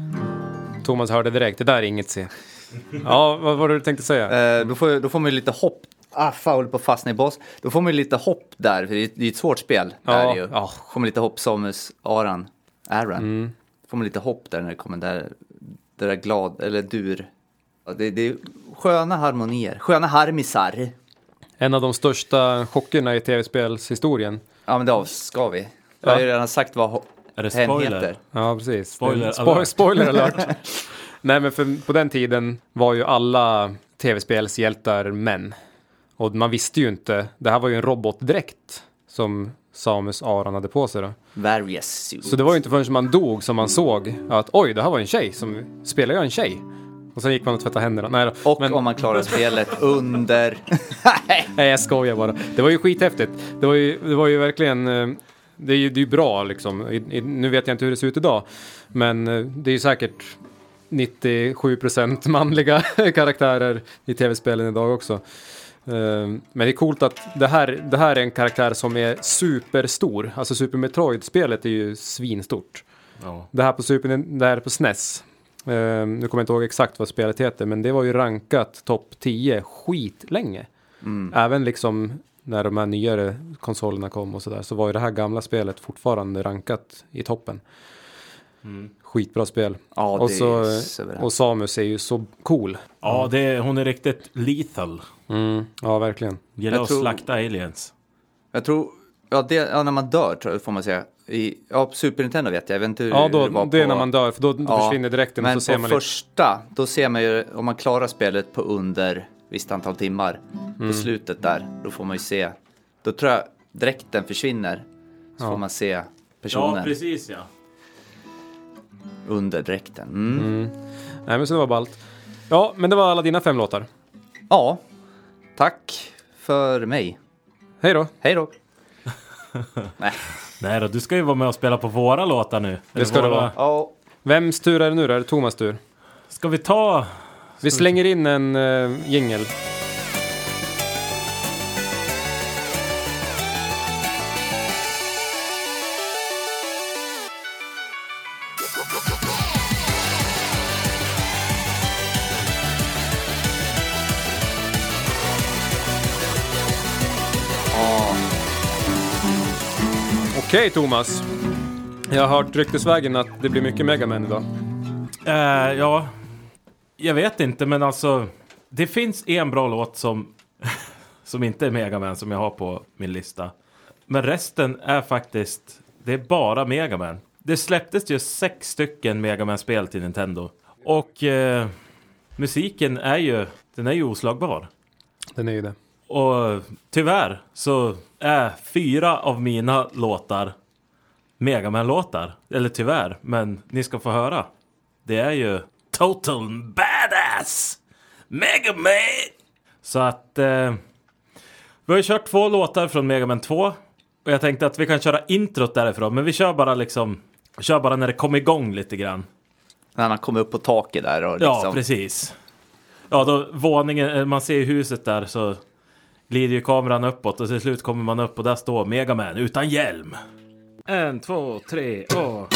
Thomas hörde direkt, det där är inget C. Ja, vad var det du tänkte säga? Eh, då, får, då får man ju lite hopp. Ah, foul på fastna i boss. Då får man ju lite hopp där, för det är, det är ett svårt spel. Ja, där ju. Får man lite hopp, Samus Aran. Aran. Mm. Får man lite hopp där när det kommer där, det där glad, eller dur. Ja, det, det är sköna harmonier, sköna harmisar. En av de största chockerna i tv-spelshistorien. Ja, men det ska vi. Jag har ju redan sagt vad Är det hen spoiler? heter. Ja, precis. Spoiler Spo- alert. spoiler alert. Nej, men för på den tiden var ju alla tv-spelshjältar män. Och man visste ju inte, det här var ju en robotdräkt som Samus Aran hade på sig då. Various suits. Så det var ju inte förrän man dog som man såg att oj, det här var en tjej som spelar jag en tjej. Och sen gick man och tvättade händerna. Nej, då. Och men, om man klarar spelet under... nej, jag skojar bara. Det var ju skithäftigt. Det var ju, det var ju verkligen, eh, det är ju, det är bra liksom. I, i, nu vet jag inte hur det ser ut idag. Men eh, det är ju säkert 97% manliga karaktärer i tv-spelen idag också. Eh, Men det är coolt att det här, det här är en karaktär som är superstor. Alltså Super Metroid-spelet är ju svinstort. Ja. Det här på Super, det här på SNES. Eh, nu kommer jag inte ihåg exakt vad spelet heter, men det var ju rankat topp 10 skitlänge. Mm. Även liksom när de här nyare konsolerna kom och sådär, så var ju det här gamla spelet fortfarande rankat i toppen. Mm. Skitbra spel. Ja, det och, så, och Samus är ju så cool. Ja, det, hon är riktigt lethal. Mm, ja, verkligen. Gillar Jag att tror- slakta aliens. Jag tror, ja, det, ja när man dör tror jag, får man säga. I, ja, Super Nintendo vet jag, jag vet inte hur Ja, då, hur det var det är på, när man dör, för då, då Ja, försvinner direkten Men så ser på man lite. första, då ser man ju, om man klarar spelet på under visst antal timmar, Mm. på slutet där, då får man ju se, då tror jag dräkten försvinner. Så Ja. får man se Ja, personen precis ja. under dräkten. Mm. Mm. Nej, men så det var ballt. Ja, men det var alla dina fem låtar. Ja, tack för mig. Hej då! Hej då! Nej. Nej då, du ska ju vara med och spela på våra låtar nu. Eller ska det våra- vara. Ja, Vems tur är det nu då? Är det Thomas tur? Ska vi ta... Vi slänger in en uh, jingel. Okej Thomas. Jag har hört ryktesvägen att det blir mycket Mega Man idag. Eh, ja, jag vet inte, men alltså... Det finns en bra låt som, som inte är Mega Man som jag har på min lista. Men resten är faktiskt... Det är bara Mega Man. Det släpptes ju sex stycken Mega Man-spel till Nintendo. Och eh, musiken är ju... Den är ju oslagbar. Den är ju det. Och tyvärr så är fyra av mina låtar Mega Man-låtar. Eller tyvärr, men ni ska få höra. Det är ju Total Badass Mega Man! Så att eh, vi har ju kört två låtar från Mega Man 2. Och jag tänkte att vi kan köra introt därifrån, men vi kör bara liksom Kör bara när det kommer igång lite grann. när han kommer upp på taket där och Ja, liksom. precis. Ja, då våningen, eh, man ser ju huset där så glider ju kameran uppåt och till slut kommer man upp och där står Megaman utan hjälm. En, två, tre och...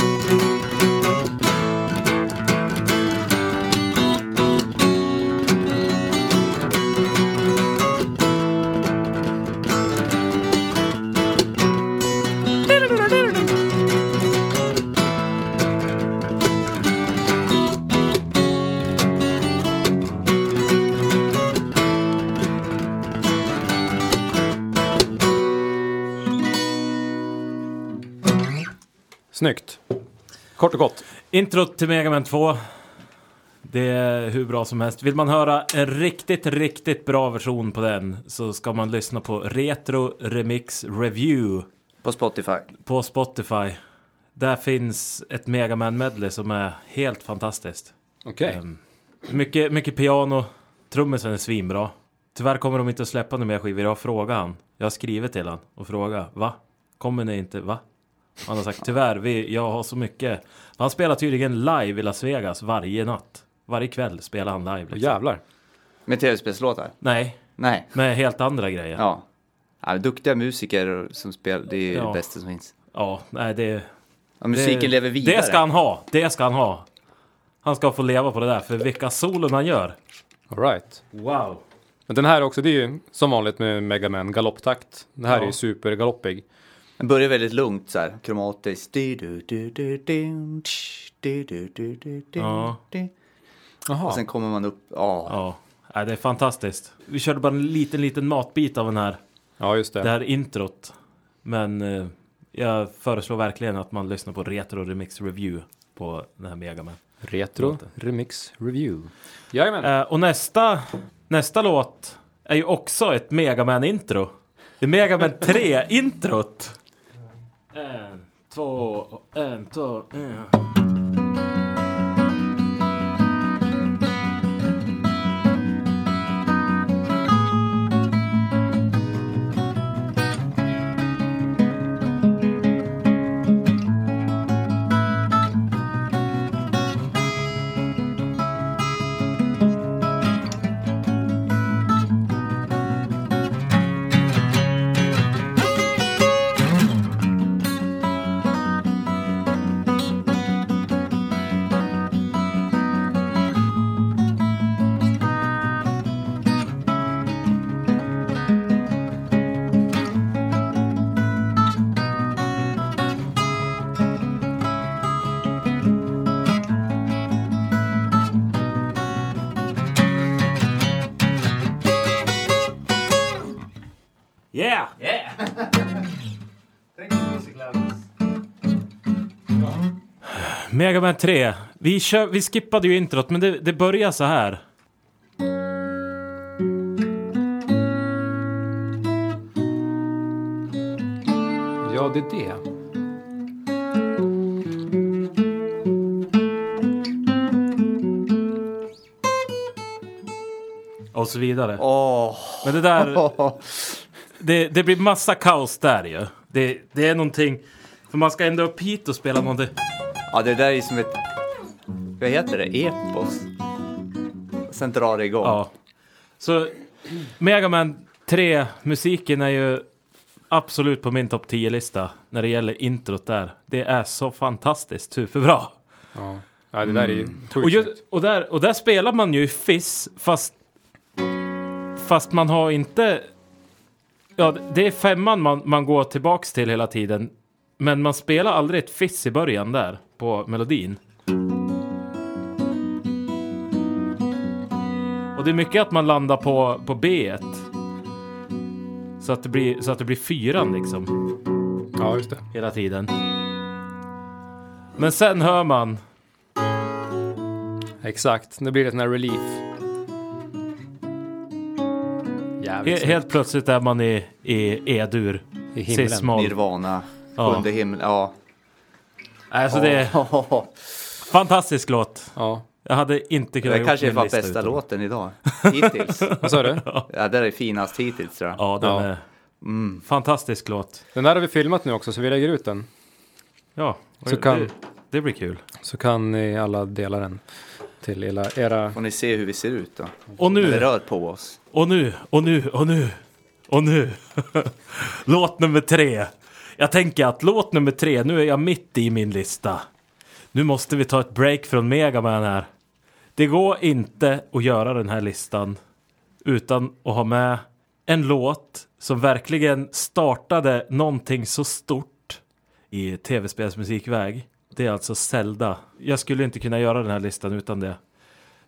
Snyggt. Kort och gott. Introt till Mega Man 2. Det är hur bra som helst. Vill man höra en riktigt, riktigt bra version på den så ska man lyssna på Retro Remix Review På Spotify. på Spotify. Där finns ett Mega Man medley som är helt fantastiskt. Okej. Ehm, mycket, mycket piano. Trummisen är svinbra. Tyvärr kommer de inte att släppa några mer skivor. Jag har frågat han. Jag har skrivit till han och frågat. Va? Kommer ni inte? Va? Han har sagt tyvärr, vi, jag har så mycket. Han spelar tydligen live i Las Vegas varje natt. Varje kväll spelar han live. Liksom. Jävlar. Med tv-spelslåtar? Nej, Nej. med helt andra grejer. Ja, Ja. ja duktiga musiker som spelar, det är Ja. det bästa som finns. nej det... Ja, musiken det, lever vidare. Det ska han ha. Det ska han ha. Han ska få leva på det där, för vilka solon han gör. All right. Wow. Men den här också, det är ju som vanligt med Mega Man galopptakt. Det här Ja. är ju supergaloppig. Den börjar väldigt lugnt så här, kromatiskt. Ja. Jaha. Och sen kommer man upp, ja. Ja, det är fantastiskt. Vi körde bara en liten, liten matbit av den här, Ja, just det. det här introt. Men eh, jag föreslår verkligen att man lyssnar på Retro Remix Review på den här Megaman. Retro Låten. Remix Review. Jajamän. Eh, och nästa, nästa låt är ju också ett Megaman-intro. Det är Megaman 3-introt. En, två, en, två, en. Mega Man 3. Vi, kör, vi skippade ju introt, men det, det börjar så här. Ja, det är det. Och så vidare. Åh. Men det där, det, det blir massa kaos där ju. Det, det är någonting, för man ska ända upp hit och spela någonting. Ja, det där är som ett, vad heter det, epos. Sen drar det igång. Ja. Så Mega Man 3, musiken är ju absolut på min topp 10-lista när det gäller introt där. Det är så fantastiskt superbra. Ja, ja det där är ju Och, sjukt ju, snyggt. och, där, och där spelar man ju Fizz fast, fast man har inte... Ja, det är femman man, man går tillbaks till hela tiden. Men man spelar aldrig ett Fizz i början där på melodin. Och det är mycket att man landar på, på B1. Så att, det blir, så att det blir fyran liksom Ja, just det. hela tiden. Men sen hör man Exakt. Nu blir det sån här relief. Jävligt He snyggt. helt plötsligt är man i, i E-dur. I himlen. Cis-moll. Nirvana, Ja. sjunde himmel, ja. Alltså det är fantastisk låt. Ja. Jag hade inte kunnat Det kanske var bästa utan- låten idag. Hittills. Vad sa du? Ja, det är finast hittills tror jag. Ja, den Ja. är fantastisk låt. Den där har vi filmat nu också, så vi lägger ut den. Ja, Så det, kan- det blir kul. Så kan ni alla dela den till era... era... Får ni se hur vi ser ut då. Och nu, rör på oss. och nu, och nu, och nu, och nu. låt nummer tre. Jag tänker att låt nummer tre, nu är jag mitt i min lista. Nu måste vi ta ett break från Megaman här. Det går inte att göra den här listan utan att ha med en låt som verkligen startade någonting så stort i tv-spelsmusikväg. Det är alltså Zelda. Jag skulle inte kunna göra den här listan utan det.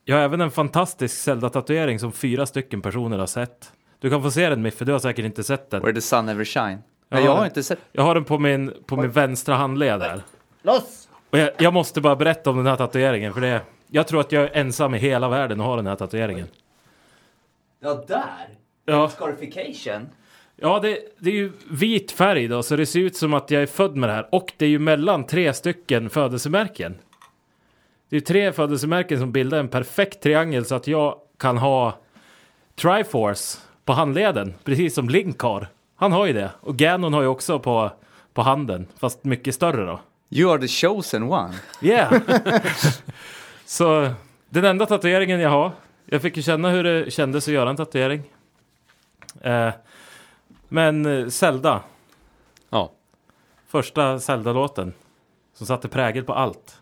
Jag har även en fantastisk Zelda-tatuering som fyra stycken personer har sett. Du kan få se den Miffe, du har säkert inte sett den. Where the sun never shine. Nej, jag har inte sett. Jag har den på min, på min vänstra handled här. Loss! Och jag, jag måste bara berätta om den här tatueringen för det Jag tror att jag är ensam i hela världen att ha den här tatueringen. Ja, där! Ja, Scarification. ja det, det är ju vit färg då så det ser ut som att jag är född med det här. Och det är ju mellan tre stycken födelsemärken. Det är tre födelsemärken som bildar en perfekt triangel så att jag kan ha Triforce på handleden. Precis som Link har. Han har ju det. Och Ganon har ju också på, på handen. Fast mycket större då. You are the chosen one. Yeah! så den enda tatueringen jag har. Jag fick ju känna hur det kändes att göra en tatuering. Eh, men eh, Zelda, Ja. första Zelda-låten. Som satte prägel på allt.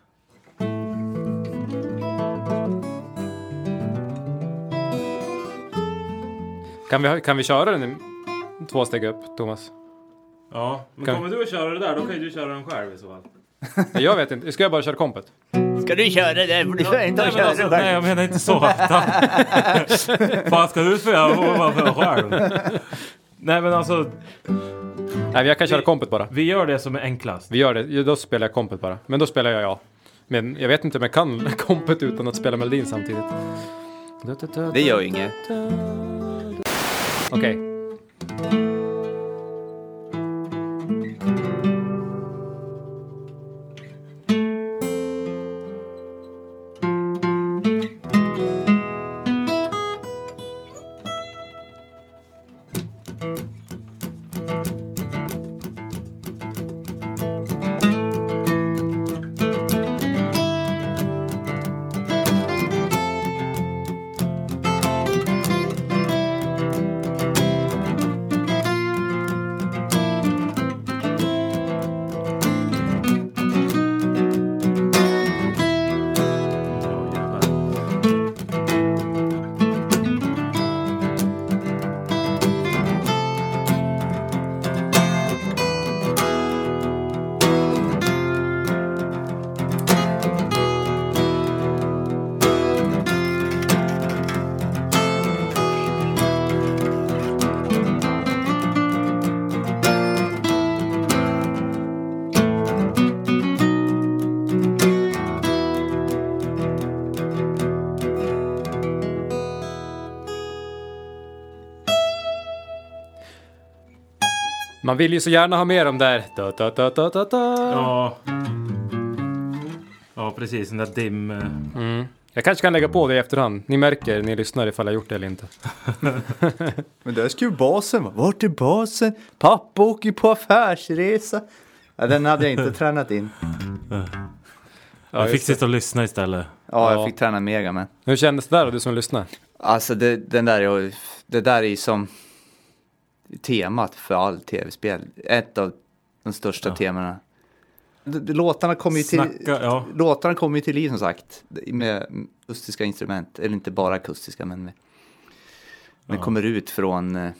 Kan vi, kan vi köra den två steg upp, Thomas? Ja, men Kan- kommer du att köra det där, då kan ju du köra den själv i så fall. Jag vet inte. Ska jag bara köra kompet? Ska du köra det? Får du inte Nej, men alltså, nej, jag menar inte så. Vad ska du få göra för själv? Nej, men alltså, Nej, jag kan köra Vi- kompet bara. vi gör det som är enklast. Vi gör det. Ja, Då spelar jag kompet bara. Men då spelar jag ja. Men jag vet inte om jag kan kompet utan att spela melodin samtidigt. Det gör ju inget. Okej. Ja, Man vill ju så gärna ha mer om där. Da, da, da, da, da, da. Ja. Ja, precis. Den där dim... eh, Mm. Jag kanske kan lägga på det i efterhand. Ni märker, ni lyssnar ifall jag gjort det eller inte. Men där ska ju basen vara. Vart är basen? Pappa åker på affärsresa. Ja, den hade jag inte tränat in. Ja, jag fick sitta och lyssna istället. Ja, jag Ja. fick träna mega men. Hur kändes det där då, du som lyssnar? Alltså det, den där är, det där är ju som temat för all tv-spel. Ett av de största temana. D- d- Låtarna kommer ju till, Snacka, ja. låtarna kommer ju till liv som sagt. Med akustiska instrument. Eller inte bara akustiska men med, den Ja. kommer ut från, eh,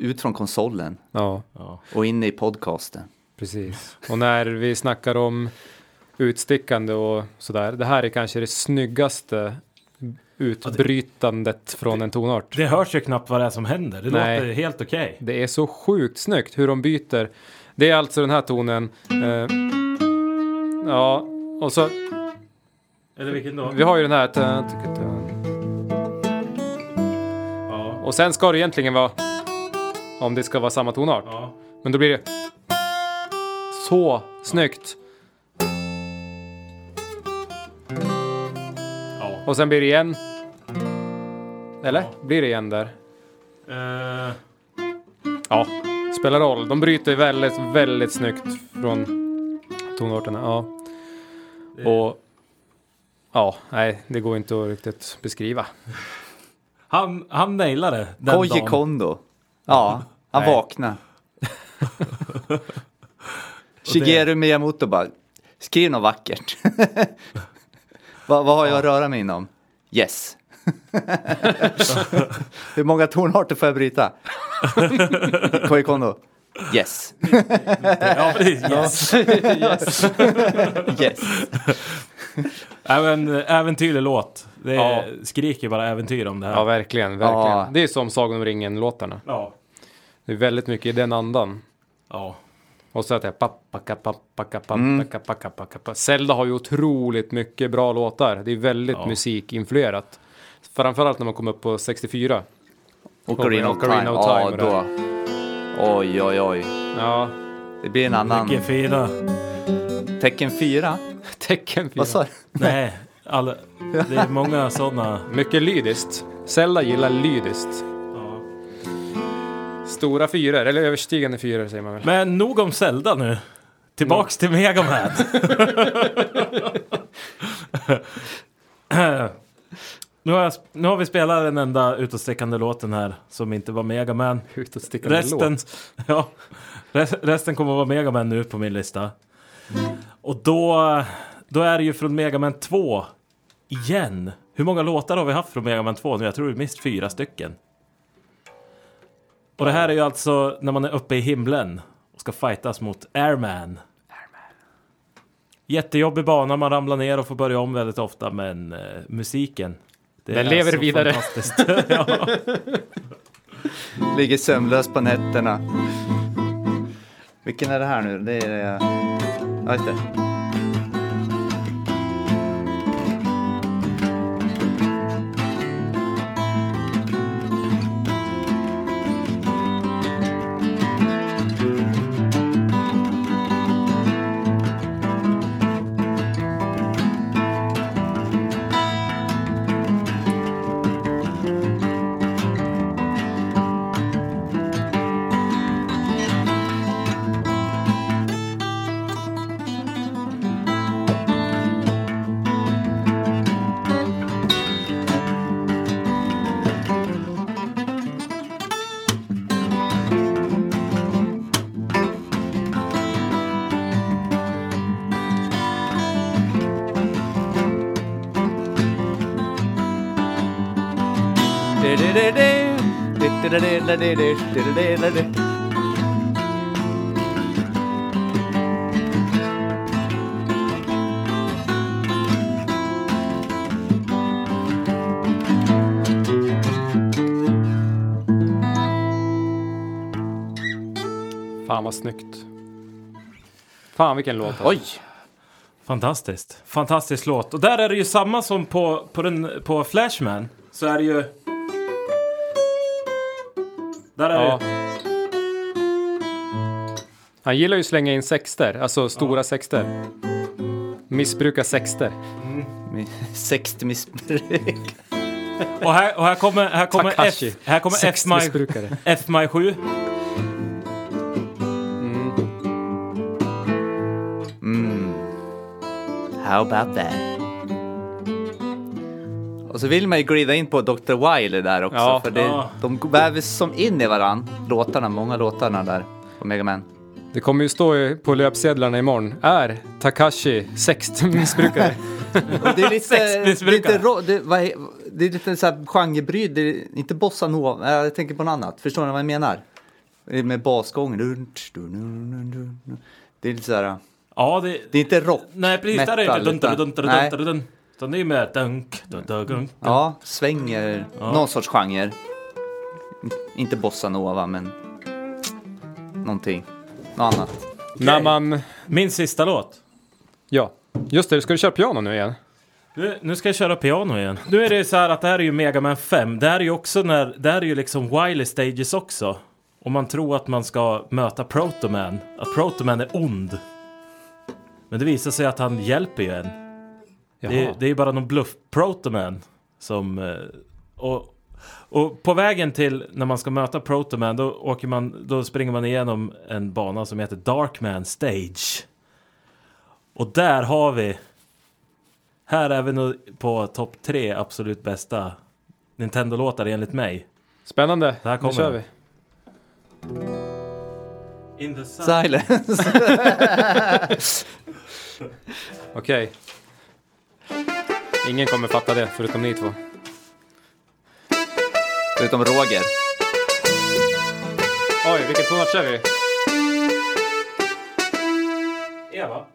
ut från konsolen Ja, Ja. och in i podcasten. precis. Och när vi snackar om utstickande och sådär. Det här är kanske det snyggaste utbrytandet från en tonart. Det hörs ju knappt vad det är som händer. Det Nej. låter helt okej. Det är så sjukt snyggt hur de byter. Det är alltså den här tonen. Eh, ja, och så Eller vilken då? vi har ju den här. Ja. Och sen ska det egentligen vara om det ska vara samma tonart. Ja. Men då blir det så snyggt. Och sen blir det igen. Eller? Blir det igen där? Eh, Ja, spelar roll. De bryter väldigt, väldigt snyggt från tonarterna. Ja. Och ja, nej, det går inte att riktigt beskriva. han, han nailade den Koji dagen. Kondo. Ja, han vaknade. Shigeru Miyamoto bara, skriv något vackert. vad, vad har jag att röra mig inom? Yes. Hur många tonarter får jag bryta? Koji Kondo? Yes. Ja, precis. Yes. yes. Yes. Även äventyrlig låt. Det Ja. är, skriker bara äventyr om det här. Ja, verkligen, verkligen. Ja. Det är som Sagan om ringen-låtarna. Ja. Det är väldigt mycket i den andan. Ja. Och så att pappaka, pappaka, pappaka. Zelda har ju otroligt mycket bra låtar. Det är väldigt Ja. musikinfluerat. Framförallt när man kommer upp på 64. Ocarina of Ocarina Time. of Time Ja, då. Oj, oj, oj. Ja, Det blir en annan. Mycket fina. Tecken 4. tecken fyra. Vad sa du? Nej, alla, det är många sådana. Mycket lydiskt. Zelda gillar lydiskt. Ja. Stora fyror, eller överstigande fyror säger man väl. Men nog om Zelda nu. Tillbaks till Mega Man. nu, har jag, nu har vi spelat den enda utåtstickande låten här som inte var Mega Man. Utåtstickande Resten, låt. ja, rest- resten kommer att vara Mega Man nu på min lista. Och då, då är det ju från Mega Man 2 igen. Hur många låtar har vi haft från Mega Man 2 nu? Jag tror det är minst fyra stycken. Och det här är ju alltså när man är uppe i himlen och ska fightas mot Airman. Jättejobbig bana, man ramlar ner och får börja om väldigt ofta, men eh, musiken. Det Den är lever så vidare. fantastiskt. ja. Ligger sömnlös på nätterna. Vilken är det här nu? Det är... Ja, just det. Fan vad snyggt. Fan vilken låt. Alltså. Oj! Fantastiskt. Fantastisk låt. Och där är det ju samma som på, på, den, på Flashman. Så är det ju... Där är Ja. det Han gillar ju att slänga in sexter, alltså stora sexter. Missbruka sexter. 60 missbruk. Och här, och här kommer, här kommer F, Takashi. här kommer F Sexmissbrukare. F My 7. How about that? Och så vill man ju glida in på Dr. Wily där också, Ja. för det, Ja. de vävs som in i varann, låtarna, många låtarna där på Mega Man. Det kommer ju stå på löpsedlarna imorgon. Är Takashi sexmissbrukare? Det är lite, lite, ro, det, vad är- det är lite så här genrebryd, det är inte bossa nova, jag tänker på något annat. Förstår ni vad jag menar? Med basgången. Det är lite så här, Ja, det... det är inte rock. Nej, precis. Där är det metal, inte... Dun, dun, dun, dun, nej. dun, dun. Utan det är ju mer... Dunk, dun, dun, dun. Ja, svänger, Ja. någon sorts genre. Inte bossa nova, men någonting, något annat. När man... Min sista låt. Ja, just det. Ska du köra piano nu igen? Nu, nu ska jag köra piano igen. Nu är det så här att det här är ju Mega Man 5. Det här är ju också när... Det här är ju liksom Wily Stages också. Och man tror att man ska möta Protoman. Att Protoman är ond. Men det visar sig att han hjälper ju en. Det, är- det är bara någon bluff Protoman som... eh, Och, och på vägen till när man ska möta Protoman då, åker man, då springer man igenom en bana som heter Darkman Stage. Och där har vi... Här är vi nog på topp tre absolut bästa Nintendo-låtar enligt mig. Spännande. Här Nu kommer kör den. vi. In the. Silence. Okej. Ingen kommer fatta det, förutom ni två. Förutom Roger. Oj, vilken tonart kör vi? Eva.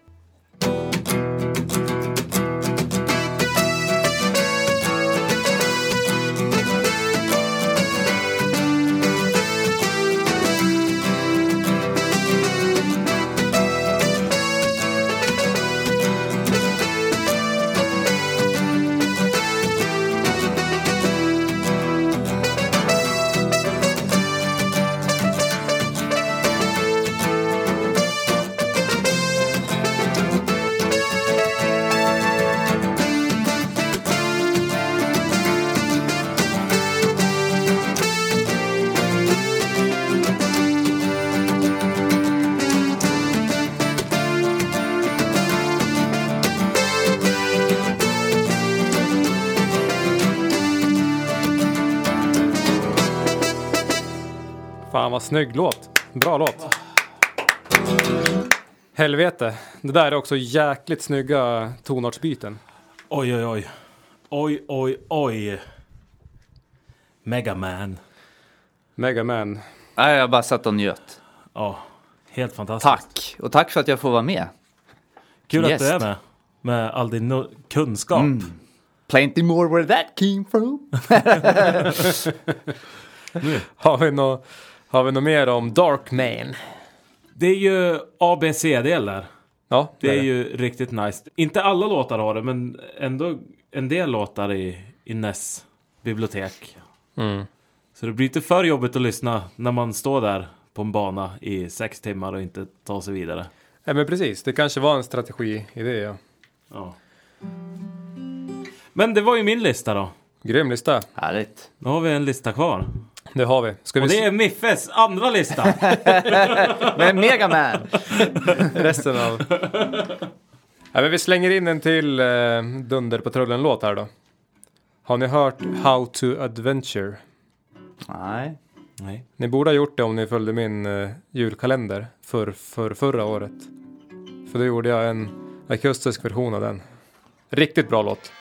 Snygg låt. Bra låt. Helvete. Det där är också jäkligt snygga tonartsbyten. Oj, oj, oj. Oj, oj, oj. Mega Man. Mega Man. Nej, jag bara satt och njöt. Ja, helt fantastiskt. Tack! Och tack för att jag får vara med. Kul att Gäst. du är med. Med all din no- kunskap. Plenty more where that came from. Har vi något har vi nå mer om Darkman? Det är ju ABC-del där. Ja, Det är ju riktigt nice. Inte alla låtar har det, men ändå en del låtar i, i NES bibliotek. Mm. Så det blir inte för jobbigt att lyssna när man står där på en bana i sex timmar och inte tar sig vidare. Ja, men precis. Det kanske var en strategi i det, ja. Ja. Men det var ju min lista då. Grym lista. Härligt. Nu har vi en lista kvar. Det har vi. Ska vi Och det är Miffes andra lista. Men Megaman! resten av... ja, men vi slänger in en till eh, Dunderpatrullen-låt här då. Har ni hört How to Adventure? Nej. Nej. Ni borde ha gjort det om ni följde min eh, julkalender för, för förra året. För då gjorde jag en akustisk version av den. Riktigt bra låt.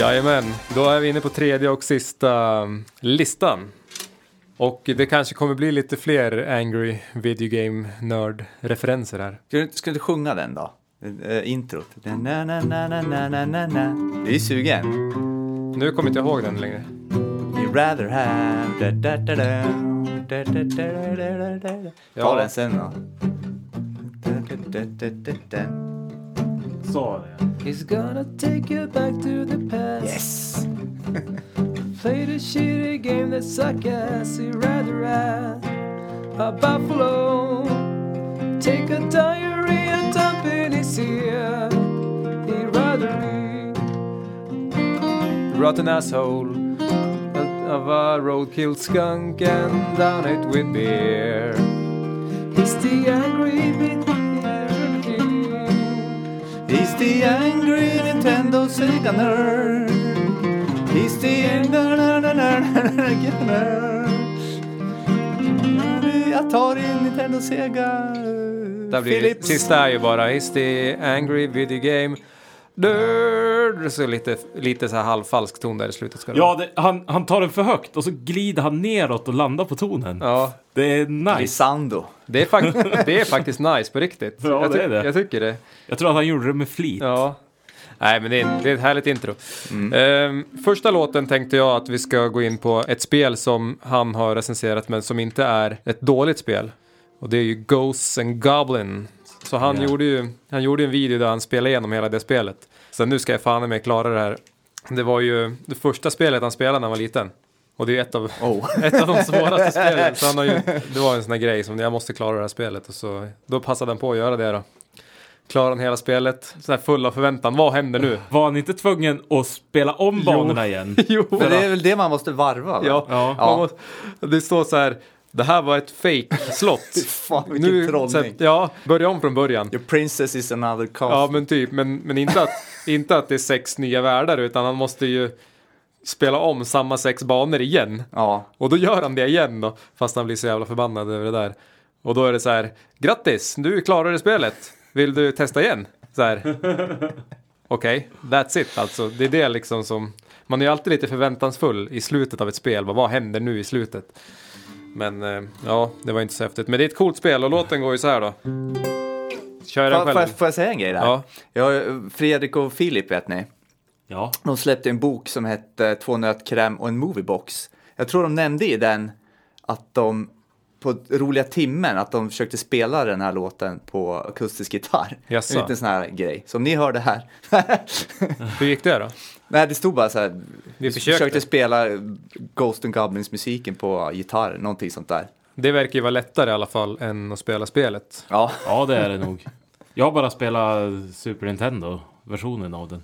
Jajamän, då är vi inne på tredje och sista listan. Och det kanske kommer bli lite fler angry video game nörd referenser här. Ska du, ska du sjunga den då? Uh, introt. Na, na, na, na, na, na, na, na. Det är sugen. Nu kommer inte jag ihåg den längre. You'd rather have... Da, da, da, da. Da, da, da, da, da. Ta den sen då. Da, da, da, da, da, da. Så. He's gonna take you back to the past. Yes! Play the shitty game that suck ass. You rather have a buffalo. Take a diary and dump in his ear. He'd rather be Rotten asshole Of a roadkill skunk and down it with beer. He's the angry video He's the angry Nintendo Sega nerd. He's the angry nerd. Jag tar in Nintendo Sega. Där blir Philips. sista är ju bara Is the angry video game nerd? Så lite, lite så här halvfalsk ton där i slutet ska det Ja, det, han, han tar den för högt och så glider han neråt och landar på tonen. ja. Det är nice. Lisando. Det är, fak- det är faktiskt nice på riktigt. Ja, jag, det är det. jag tycker det. Jag tror att han gjorde det med flit. Ja. Nej, men det är, det är ett härligt intro. Ehm, första låten tänkte jag att vi ska gå in på ett spel som han har recenserat men som inte är ett dåligt spel. Och det är ju Ghosts and Goblin. Så han, Ja. gjorde ju han gjorde en video där han spelade igenom hela det spelet. Så nu ska jag fan med klara det här. Det var ju det första spelet han spelade när han var liten. Och det är ett av, Oh. ett av de svåraste spelen. Så han har ju, det var en sån här grej som jag måste klara det här spelet. Och så, då passade han på att göra det då. Klarade han hela spelet, så här full av förväntan. Vad händer nu? Var han inte tvungen att spela om banorna igen? jo, Men det är väl det man måste varva va? ja, Ja. Man måste, det står så här. Det här var ett fake slott Fan vilken så trollning. här, ja, börja om från början. Your princess is another castle. Ja, men typ, men, men inte, att, inte att det är sex nya världar, utan han måste ju spela om samma sex banor igen. ja. Och då gör han det igen då, fast han blir så jävla förbannad över det där. Och då är det så här, grattis, du klarade spelet. Vill du testa igen? Så här. Okej, that's it alltså. Det är det liksom som, man är ju alltid lite förväntansfull i slutet av ett spel. Vad, vad händer nu i slutet? Men eh, ja, det var inte så häftigt. Men det är ett coolt spel och låten går ju så här då. Kör den Får, får, själv. jag- får jag säga en grej där? Ja. Ja, Fredrik och Filip vet ni. Ja. De släppte en bok som hette Två nötkräm och en moviebox. Jag tror de nämnde i den att de på roliga timmen att de försökte spela den här låten på akustisk gitarr. Jaså. En liten sån här grej. Så om ni hör det här. Hur gick det då? Nej, det stod bara så här. Vi försökte. spela Ghost and Goblins musiken på gitarr, någonting sånt där. Det verkar ju vara lättare i alla fall än att spela spelet. Ja, ja, det är det nog. Jag har bara spelat Super Nintendo. versionen av den.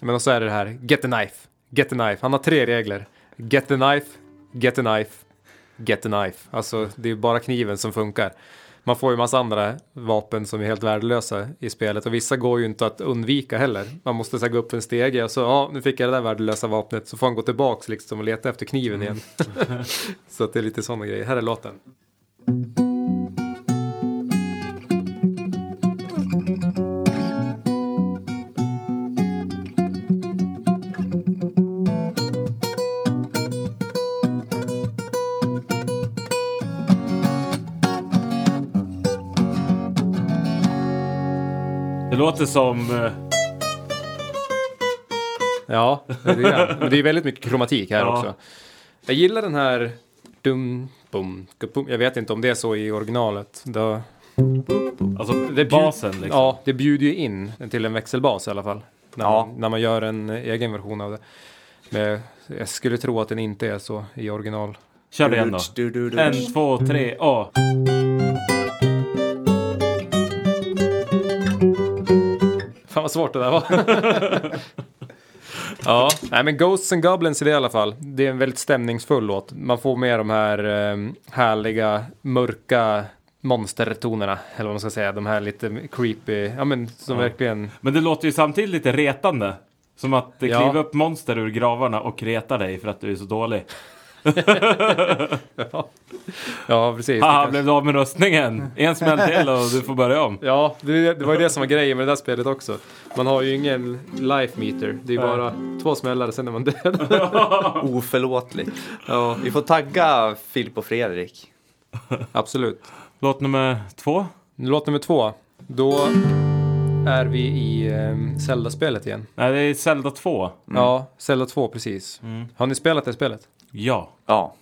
Men och så är det här, get the knife, get the knife. Han har tre regler. Get the knife, get the knife, get the knife. Alltså det är bara kniven som funkar. Man får ju massa andra vapen som är helt värdelösa i spelet och vissa går ju inte att undvika heller. Man måste så gå upp en stege och så, ja, nu fick jag det där värdelösa vapnet. Så får han gå tillbaks liksom och leta efter kniven igen. så att det är lite sådana grejer. Här är låten. Låter som... eh, Ja, det är, det. Men det är väldigt mycket kromatik här Ja. också. Jag gillar den här dum, bum, kapum. Jag vet inte om det är så i originalet. Då, Alltså Det basen liksom. Ja, det bjuder ju in till en växelbas i alla fall. När, Ja. man, när man gör en egen version av det. Men jag skulle tro att den inte är så i original. Kör det igen då. En, två, tre, A. vad svårt det där var. ja, nej men Ghosts and Goblins är det i alla fall. Det är en väldigt stämningsfull låt. Man får med de här eh, härliga, mörka monstertonerna. Eller vad man ska säga. De här lite creepy, ja men som Ja. verkligen. Men det låter ju samtidigt lite retande. Som att det Ja. kliver upp monster ur gravarna och retar dig för att du är så dålig. Ja, precis. Det Haha, kanske- blev du av med röstningen? En smäll till och du får börja om. Ja, det, det var ju det som var grejen med det där spelet också. Man har ju ingen life meter. Det är ju bara två smällar, sen är man död. Oförlåtligt. ja, Vi får tagga Filip och Fredrik. absolut. Låt nummer två. Låt nummer två. Då är vi i um, Zelda-spelet igen. Nej, det är Zelda 2. Ja, Zelda 2 precis. Har ni spelat det spelet? Ja, Ja,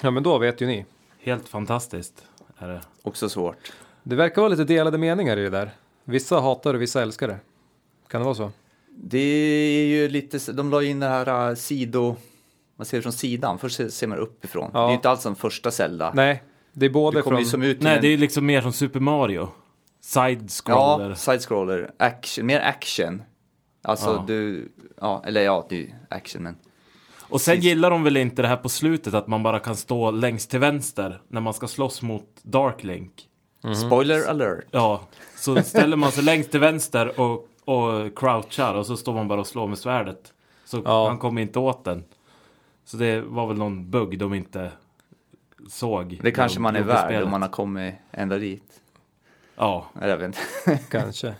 Ja, men då vet ju ni. helt fantastiskt är det. också svårt. Det verkar vara lite delade meningar i det där. Vissa hatar det, vissa älskar det. Kan det vara så? Det är ju lite, de la in det här uh, sido, man ser det från sidan, först ser- ser man uppifrån. Ja. Det är inte alls som första Zelda. Nej, det är både du kommer från... ju som ut Nej, en, det är liksom mer som Super Mario. Side-scroller. Ja, side-scroller, action, mer action. Alltså Ja. du, ja, eller ja, det är ju action men. Och sen Precis. gillar de väl inte det här på slutet att man bara kan stå längst till vänster när man ska slåss mot Dark Link. Spoiler alert. Ja, så ställer man sig längst till vänster och, och crouchar och så står man bara och slår med svärdet. Så Ja. man kommer inte åt den. Så det var väl någon bugg de inte såg. Det kanske de man är värd spelet. om man har kommit ända dit. Ja, Eller jag vet inte. Kanske.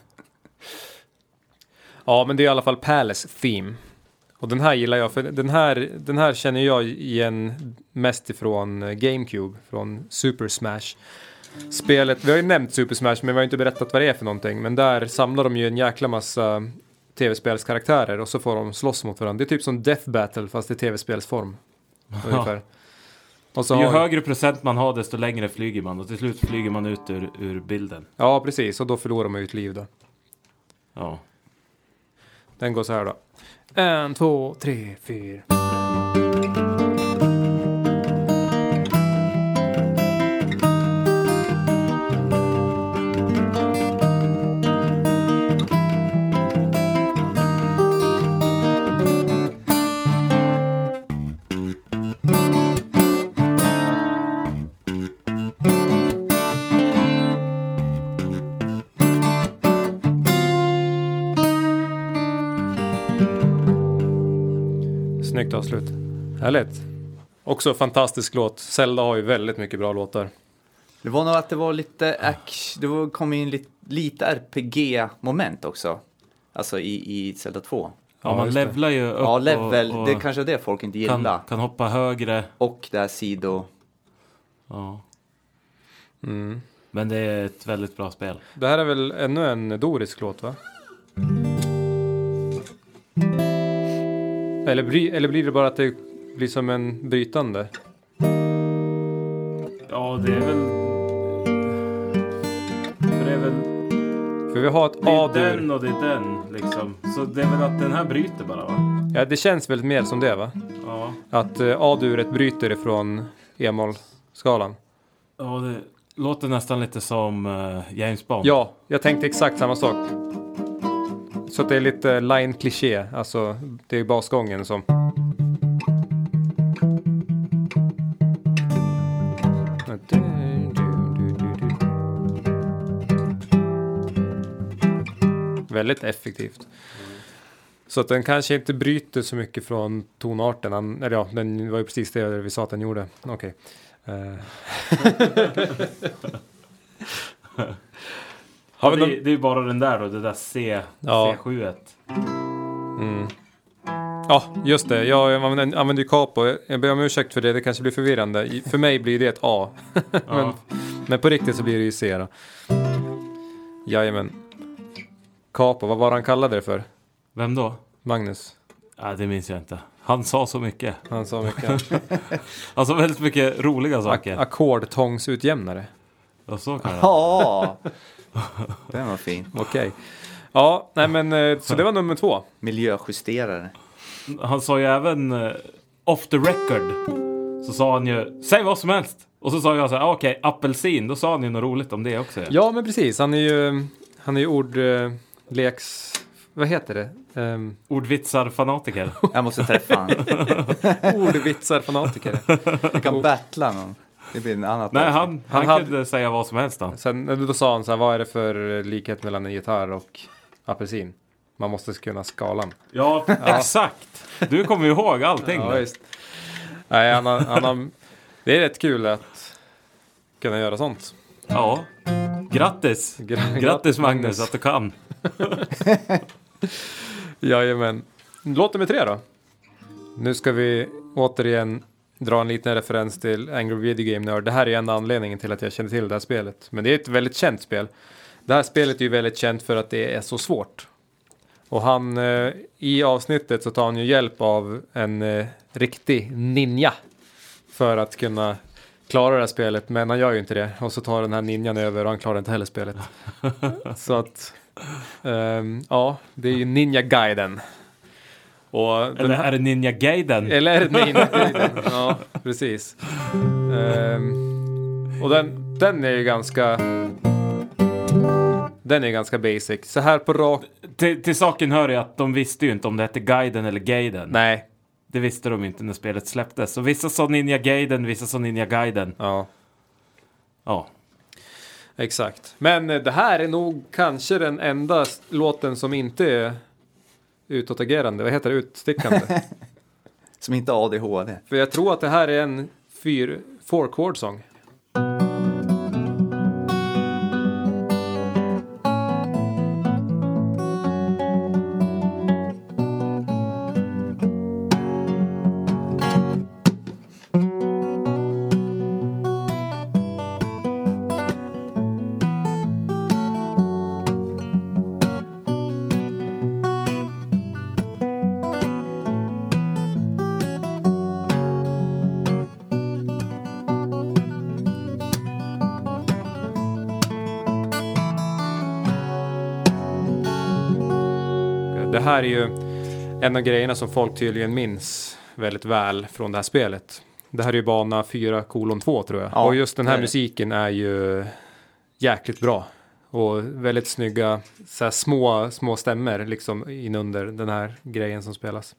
Ja, men det är i alla fall Palace Theme. Och den här gillar jag, för den här, den här känner jag igen mest ifrån eh, GameCube, från Super Smash. Spelet, vi har ju nämnt Super Smash, men vi har inte berättat vad det är för någonting. Men där samlar de ju en jäkla massa tv-spelskaraktärer och så får de slåss mot varandra. Det är typ som Death Battle fast i tv-spelsform. Ungefär. Och så ju har, högre procent man har desto längre flyger man och till slut flyger man ut ur, ur bilden. ja, precis. Och då förlorar man ju ett liv då. Ja. Den går så här då. En, två, tre, fyra. Avslut. Härligt. Också fantastisk låt. Zelda har ju väldigt mycket bra låtar. Det var nog att det var lite action, det var, kom in lite, lite RPG-moment också. Alltså i, i Zelda 2. Ja, Ja, man levlar ju upp Ja, level, och, och det är kanske är det folk inte gillar. kan, kan hoppa högre. Och det här sido... Ja. Mm. Men det är ett väldigt bra spel. Det här är väl ännu en dorisk låt va? Eller, bry, eller blir det bara att det blir som en brytande? Ja, det är väl... För det är väl... För vi har ett Det är A-dur. den och det är den liksom. Så det är väl att den här bryter bara va? Ja, det känns väldigt mer som det va? Ja. Att uh, A-duret bryter ifrån E-moll-skalan. Ja, det låter nästan lite som eh, James Bond. Ja, jag tänkte exakt samma sak. Så det är lite line-kliché. Alltså, det är basgången som... Väldigt effektivt. Så att den kanske inte bryter så mycket från tonarten. Eller ja, den var ju precis det vi sa att den gjorde. Okej. Eh. Har vi det, någon... det är ju bara den där då, det där C, Ja. C7. -et. Mm. Ja, just det. Jag använder, ju capo. Jag ber om ursäkt för det. Det kanske blir förvirrande. För mig blir det ett A. men, Ja. men på riktigt så blir det ju C då. Jajamän. Capo, vad var han kallade det för? Vem då? Magnus. Ja, det minns jag inte. Han sa så mycket. Han sa mycket. Han sa väldigt mycket roliga Ak- saker. Ackordtångsutjämnare. Och så kan jag. Ja, den var fin. Okej. Ja, nej men eh, så det var nummer två. Miljöjusterare. Han sa ju även eh, off the record. Så sa han ju, säg vad som helst. Och så sa jag så här, ah, okej, apelsin. Då sa han ju något roligt om det också. Ja, men precis. Han är ju, han är ju ordleks... Vad heter det? Um, Ordvitsar-fanatiker. Jag måste träffa han. ordvitsar-fanatiker. Vi kan battla någon. Det blir en annat Nej, han, han, Han hade- kunde säga vad som helst han. Sen då sa han så här, vad är det för likhet mellan en gitarr och apelsin? Man måste kunna skalan. Ja, exakt. Du kommer ihåg allting. Ja, visst. Nej, han har, han har, det är rätt kul att kunna göra sånt. ja. Grattis! Gra- Grattis Magnus att du kan. Jajamän. Låt nummer tre då. Nu ska vi återigen dra en liten referens till Angry Video Game Nerd. Det här är enda anledningen till att jag känner till det här spelet. Men det är ett väldigt känt spel. Det här spelet är ju väldigt känt för att det är så svårt. Och han, eh, i avsnittet så tar han ju hjälp av en eh, riktig ninja. För att kunna klara det här spelet. Men han gör ju inte det. Och så tar den här ninjan över och han klarar inte heller spelet. så att, ehm, ja, det är ju Ninja Gaiden. Och den Eller här- är det Ninja Gaiden? eller är det Ninja Gaiden? ja, precis. Ehm, och den, den är ju ganska... Den är ganska basic. Så här på rak... Till, till saken hör jag att de visste ju inte om det hette Gaiden eller Gaiden. Nej. Det visste de inte när spelet släpptes. Så vissa sa Ninja Gaiden, vissa sa Ninja Gaiden. Ja, Ja. exakt. Men eh, det här är nog kanske den enda låten som inte är utåtagerande. Vad heter det? Utstickande. Som inte ADHD. För jag tror att det här är en fyr... Four chord song. En av grejerna som folk tydligen minns väldigt väl från det här spelet. Det här är ju bana 4 kolon 2 tror jag. Ja, och just den här musiken är ju jäkligt bra. Och väldigt snygga så här små, små stämmer liksom inunder den här grejen som spelas.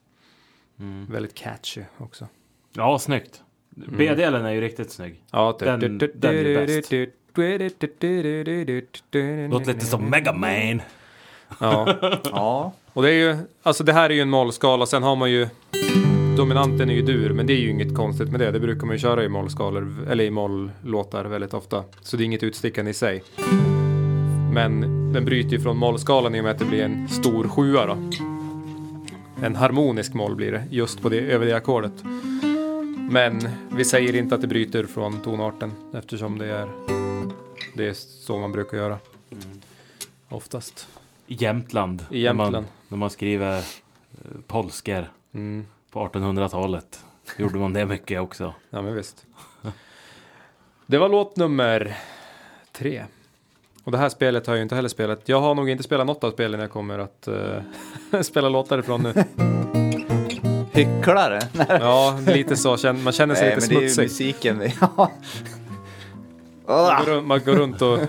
Mm. Väldigt catchy också. Ja, snyggt. B-delen är ju riktigt snygg. Ja, Den- den är bäst. Låter lite som Mega Man. Ja, Ja, och det är ju, alltså det här är ju en mollskala. Sen har man ju, dominanten är ju dur, men det är ju inget konstigt med det. Det brukar man ju köra i mollskalor, eller i molllåtar väldigt ofta. Så det är inget utstickande i sig. Men den bryter ju från mollskalan i och med att det blir en stor sjua då. En harmonisk moll blir det, just på det, över det ackordet. Men vi säger inte att det bryter från tonarten eftersom det är, det är så man brukar göra. Oftast. I Jämtland. I När man, Jämtland. när man skriver eh, polsker Mm. på 1800-talet. Gjorde man det mycket också. Ja, men visst. Det var låt nummer tre. Och det här spelet har jag ju inte heller spelat. Jag har nog inte spelat något av spelen jag kommer att eh, spela låtar ifrån nu. hycklare. Ja, lite så. Man känner sig Nej lite men det är ju smutsig. musiken. Ja. Man går, man går runt och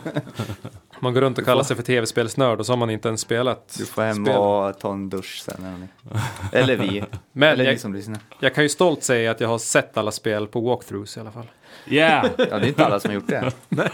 Man går runt och kallar sig för tv-spelsnörd och så har man inte ens spelat Du får hem spel. och ta en dusch sen. Eller, ni. eller vi. Men eller ni jag, som lyssnar. jag kan ju stolt säga att jag har sett alla spel på walkthroughs i alla fall. Yeah! Ja, det är inte alla som har gjort det.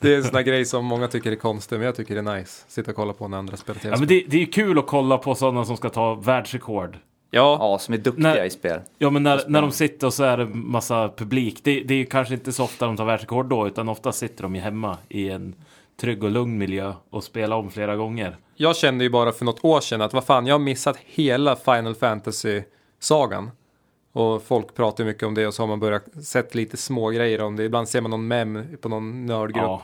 Det är en sån där grej som många tycker är konstig, men jag tycker det är nice. Sitta och kolla på när andra spelar Ja, tv-spel. men det, det är kul att kolla på sådana som ska ta världsrekord. Ja, Ja, som är duktiga Nej. i spel. Ja men när, när de sitter och så är det massa publik. Det, det är ju kanske inte så ofta de tar världsrekord då, utan ofta sitter de ju hemma i en trygg och lugn miljö och spelar om flera gånger. jag kände ju bara för något år sedan att vad fan, jag har missat hela Final Fantasy-sagan. Och folk pratar mycket om det och så har man börjat sett lite små grejer om det. Ibland ser man någon mem på någon nördgrupp. Ja.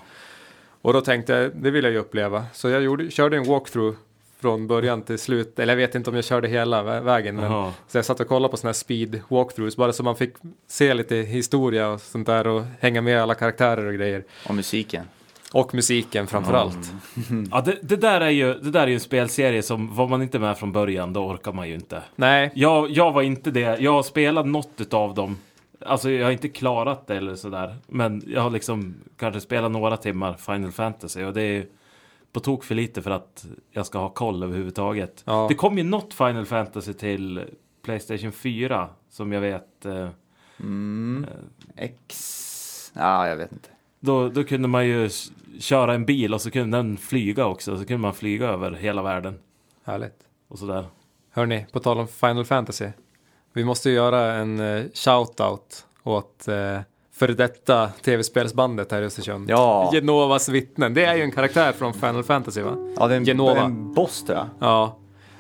Och då tänkte jag, det vill jag ju uppleva. Så jag gjorde, körde en walkthrough från början till slut. Eller jag vet inte om jag körde hela vä- vägen. Men, så jag satt och kollade på sådana här speed walkthroughs. Bara så man fick se lite historia och sånt där. Och hänga med alla karaktärer och grejer. Och musiken. Och musiken framför allt. Ja, det, det, där är ju, det där är ju en spelserie som var man inte med från början, då orkar man ju inte. Nej, Jag, jag var inte det. Jag har spelat något av dem. Alltså jag har inte klarat det eller sådär. Men jag har liksom kanske spelat några timmar Final Fantasy och det är på tok för lite för att jag ska ha koll överhuvudtaget. Ja. Det kom ju något Final Fantasy till Playstation 4 som jag vet. Eh, Mm. X... Ja, jag vet inte. då, då kunde man ju köra en bil och så kunde den flyga också. Så kunde man flyga över hela världen härligt. och sådär. Hörni, på tal om Final Fantasy. Vi måste ju göra en uh, shout-out åt uh, för detta tv-spelsbandet här i Östersund. Ja. Genovas vittnen. Det är ju en karaktär från Final Fantasy va? Ja, det är en, Genova. en boss tror jag. Ja.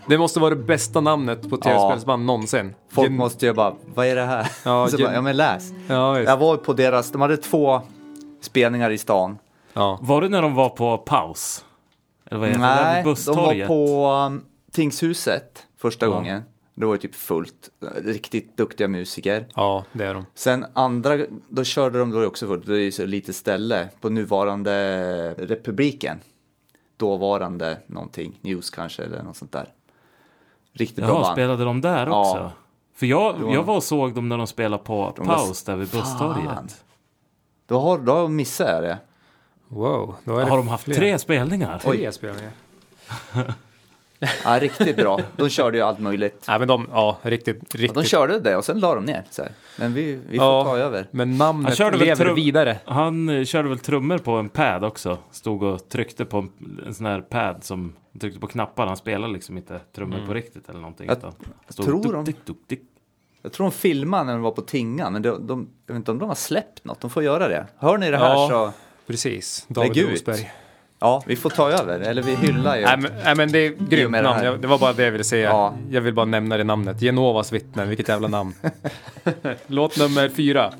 Det måste vara det bästa namnet på tv-spelsband någonsin. Folk Gen- måste ju bara, vad är det här? Ja, bara, ja men läs. Ja, visst. Jag var på deras, de hade två spelningar i stan. Ja. Var det när de var på paus? Eller vad heter det? Nej, vid de var busstorget? på um, Tingshuset första Ja. gången. Det var ju typ fullt. Riktigt duktiga musiker. ja, det är de. Sen andra, då körde de då också fullt. Det är ju så lite ställe på nuvarande republiken. Dåvarande någonting, news kanske eller något sånt där. Riktigt bra Jaha, band. spelade de där Ja. också? För jag, Det var- jag var och såg dem när de spelade på De paus där vid busstorget. Då, har, då missade jag det. Wow. Då Har de haft fler. tre spelningar? Tre spelningar. Ja, riktigt bra. De körde ju allt möjligt. Nej men de, ja, riktigt, Ja, riktigt. de körde det och sen la de ner. Så här. Men vi, vi får Ja. ta över. Men Han namnet körde väl lever trum- vidare. Han eh, körde väl trummor på en pad också. Stod och tryckte på en, en sån här pad som tryckte på knappar. Han spelade liksom inte trummor på riktigt eller någonting. Jag utan stod tror duk, de- dick, duk, dick. Jag tror de filmade när de var på Tingan, men de, de, jag vet inte om de har släppt något. De får göra det. Hör ni det här Ja. så... Precis. David. Rosberg. Ja, vi får ta över. Eller vi hyllar ju. Nej men, nej men det är grymt med det namn. här. Jag, det var bara det jag ville säga. Ja. Jag vill bara nämna det namnet. Genovas vittnen, vilket jävla namn. Låt nummer fyra.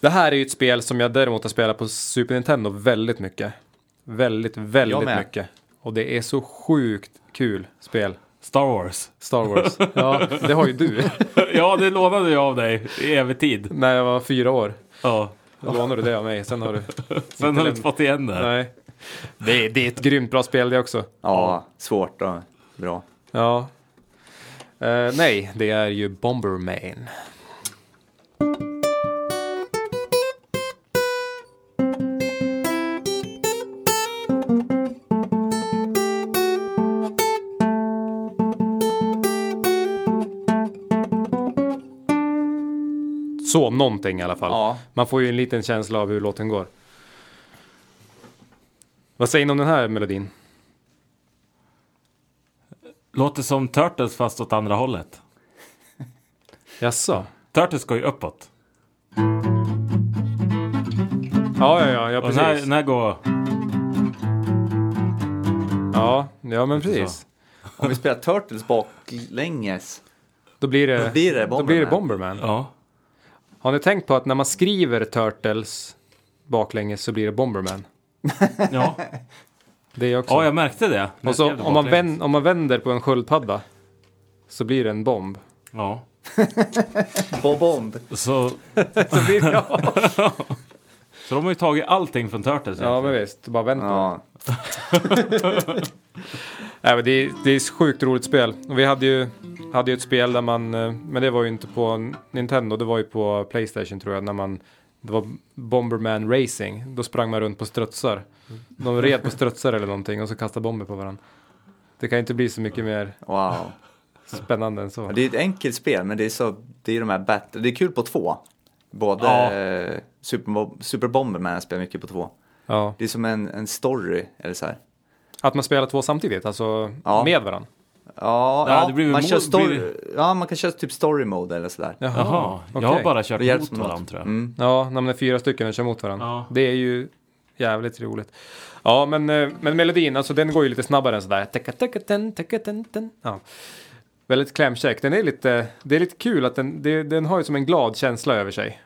Det här är ju ett spel som jag däremot har spelat på Super Nintendo väldigt mycket. Väldigt, väldigt mycket. Och det är så sjukt kul spel. Star Wars. Star Wars. Ja, det har ju du. ja, det lånade jag av dig i evig tid. När jag var fyra år. Ja. Då lånade du det av mig. Sen har du... Sen har du inte fått igen det. Nej. Det är, det är ett grymt bra spel det också. Ja, svårt och bra. Ja. Eh, nej, det är ju Bomberman. Så, någonting i alla fall. Ja. Man får ju en liten känsla av hur låten går. Vad säger ni om den här melodin? Låter som Turtles fast åt andra hållet. Jaså? Turtles går ju uppåt. Ja, ja, ja, ja Och den här, precis. den här går... Ja, ja men precis. Om vi spelar Turtles baklänges, Då blir det, då blir det då blir det Bomberman. Bomberman. Ja. Har ni tänkt på att när man skriver Turtles baklänges så blir det Bomberman? Ja. Det är också. ja, jag märkte det. Och så om man, vänd, om man vänder på en sköldpadda så blir det en bomb. Ja. Bob-bomb. Så, Så blir det, ja. så de har ju tagit allting från Turtles. ja, men visst. Bara vänd på Ja. Nej, det, är, det är ett sjukt roligt spel. Och vi hade ju, hade ju ett spel där man, eh, men det var ju inte på Nintendo, det var ju på Playstation tror jag, när man Det var Bomberman Racing. Då sprang man runt på strutsar. De red på strutsar eller någonting och så kastade bomber på varandra. Det kan inte bli så mycket mer Wow. spännande än så. Det är ett enkelt spel, men det är så, det är de här battle, det är kul på två. Både Ja. eh, Super, Super Bomberman spelar mycket på två. Ja. Det är som en, en story, eller så här. Att man spelar två samtidigt, alltså Ja. med varandra. Ja, Ja, ja det blir väl man kör story, blir ja, man kan köra typ story mode eller sådär. Jaha, jag okej. har bara kört Det mot varandra tror jag. Mm. Ja, när man är fyra stycken och kör mot varandra. Ja. Det är ju jävligt roligt. Ja, men, eh, men melodin, alltså den går ju lite snabbare än sådär. Ja. Väldigt klämkäck. Den är lite, det är lite kul att den, det, den har ju som en glad känsla över sig,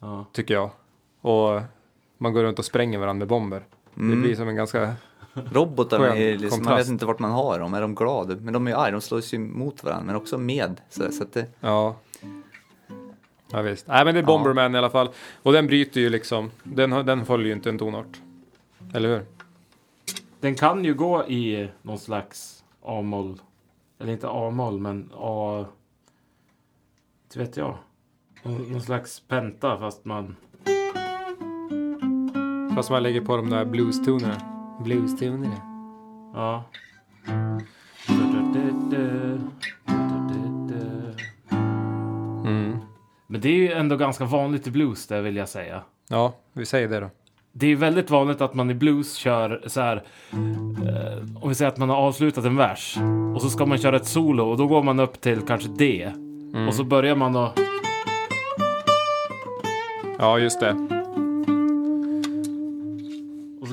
Ja. tycker jag. Och man går runt och spränger varandra med bomber. Det Mm. blir som en ganska, Robotarna Skön är liksom, man vet inte vart man har dem, är de glada? Men de är arga, de slås ju mot varandra, men också med. Så, så att det, ja. Ja visst. Nej men det är Bomberman i alla fall. Och den bryter ju liksom, den, den följer ju inte en tonart. Eller hur? Den kan ju gå i någon slags A-moll. Eller inte A-moll, men A... Inte vet jag. Någon någon slags penta fast man... Fast man lägger på de där blues-tonerna. Blues-tonerna. Ja. Mm. Men det är ju ändå ganska vanligt i blues, det vill jag säga. Ja, vi säger det då. Det är väldigt vanligt att man i blues kör så här. Eh, om vi säger att man har avslutat en vers och så ska man köra ett solo och då går man upp till kanske D och så börjar man att Ja, just det.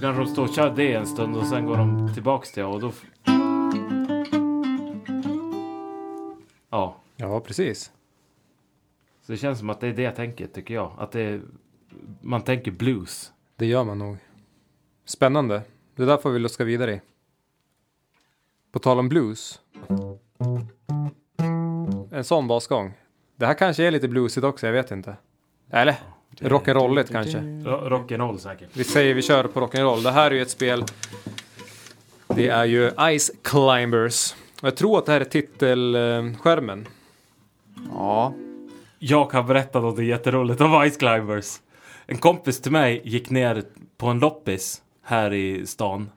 Kanske de står och kör D en stund och sen går de tillbaks till A och då. Ja, Ja, precis. så det känns som att det är det tänket tycker jag. Att det är, man tänker blues. Det gör man nog. Spännande. Det där får vi luska vidare i. På tal om blues. En sån basgång. Det här kanske är lite bluesigt också, jag vet inte. Eller? Rock'n'rolligt kanske. Ro- Rock'n'roll säkert. Vi säger vi kör på rock'n'roll. Det här är ju ett spel. Det är ju Ice Climbers. Och jag tror att det här är titelskärmen. ja, Jag kan berätta något jätteroligt om Ice Climbers. En kompis till mig gick ner på en loppis här i stan.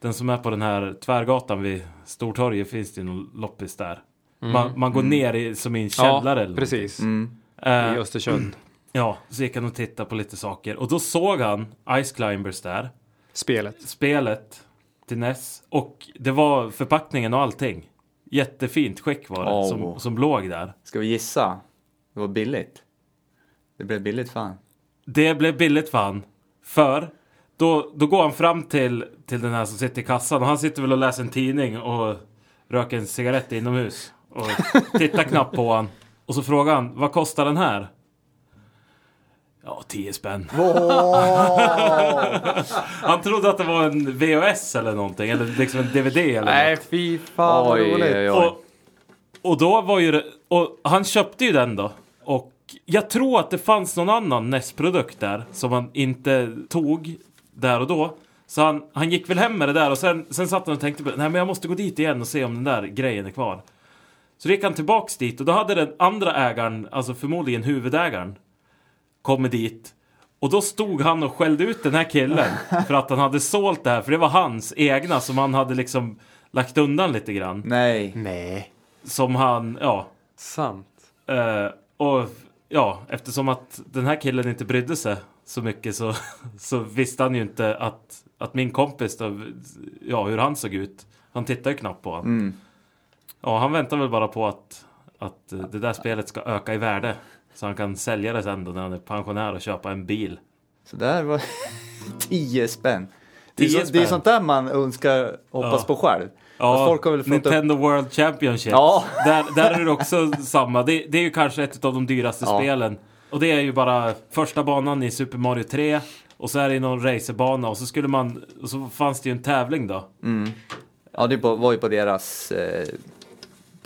Den som är på den här tvärgatan vid Stortorget finns det någon loppis där. Man, man går ner i, som i en källare. eller Ja, precis. mm. någonting. I Östersund. Ja, så gick han och tittade på lite saker. Och då såg han Ice Climbers där. Spelet. Spelet till NES. Och det var förpackningen och allting. Jättefint skick var det Åh. som, som låg där. ska vi gissa? Det var billigt. Det blev billigt fan. Det blev billigt för han. För då, då går han fram till, till den här som sitter i kassan och han sitter väl och läser en tidning och röker en cigarett inomhus. Och tittar knappt på han. Och så frågar han, vad kostar den här? Ja, 10 spänn. han trodde att det var en VHS eller någonting, eller liksom en DVD eller Nej, något. fy fan vad Oj, roligt. oj, oj. Och, och då var ju det, och han köpte ju den då. Och jag tror att det fanns någon annan NES-produkt där som han inte tog där och då. Så han, han gick väl hem med det där och sen, sen satt han och tänkte på nej men jag måste gå dit igen och se om den där grejen är kvar. Så gick han tillbaks dit och då hade den andra ägaren, alltså förmodligen huvudägaren, kommit dit. Och då stod han och skällde ut den här killen för att han hade sålt det här, för det var hans egna som han hade liksom lagt undan lite grann. Nej. Nej. Som han, ja. Sant. Eh, och ja, eftersom att den här killen inte brydde sig så mycket så, så visste han ju inte att, att min kompis då, ja hur han såg ut. Han tittade ju knappt på honom. Mm. Ja, han väntar väl bara på att, att det där spelet ska öka i värde. Så han kan sälja det sen då när han är pensionär och köpa en bil. Så där var 10 spänn. Det är, 10 så, det är sånt där man önskar hoppas Ja. på själv. Ja, fått upp... Nintendo World Championship. Ja. Där, där är det också samma. Det, det är ju kanske ett av de dyraste Ja. spelen. Och det är ju bara första banan i Super Mario 3. Och så är det någon racerbana och så skulle man... Och så fanns det ju en tävling då. Mm. Ja, det var ju på deras eh,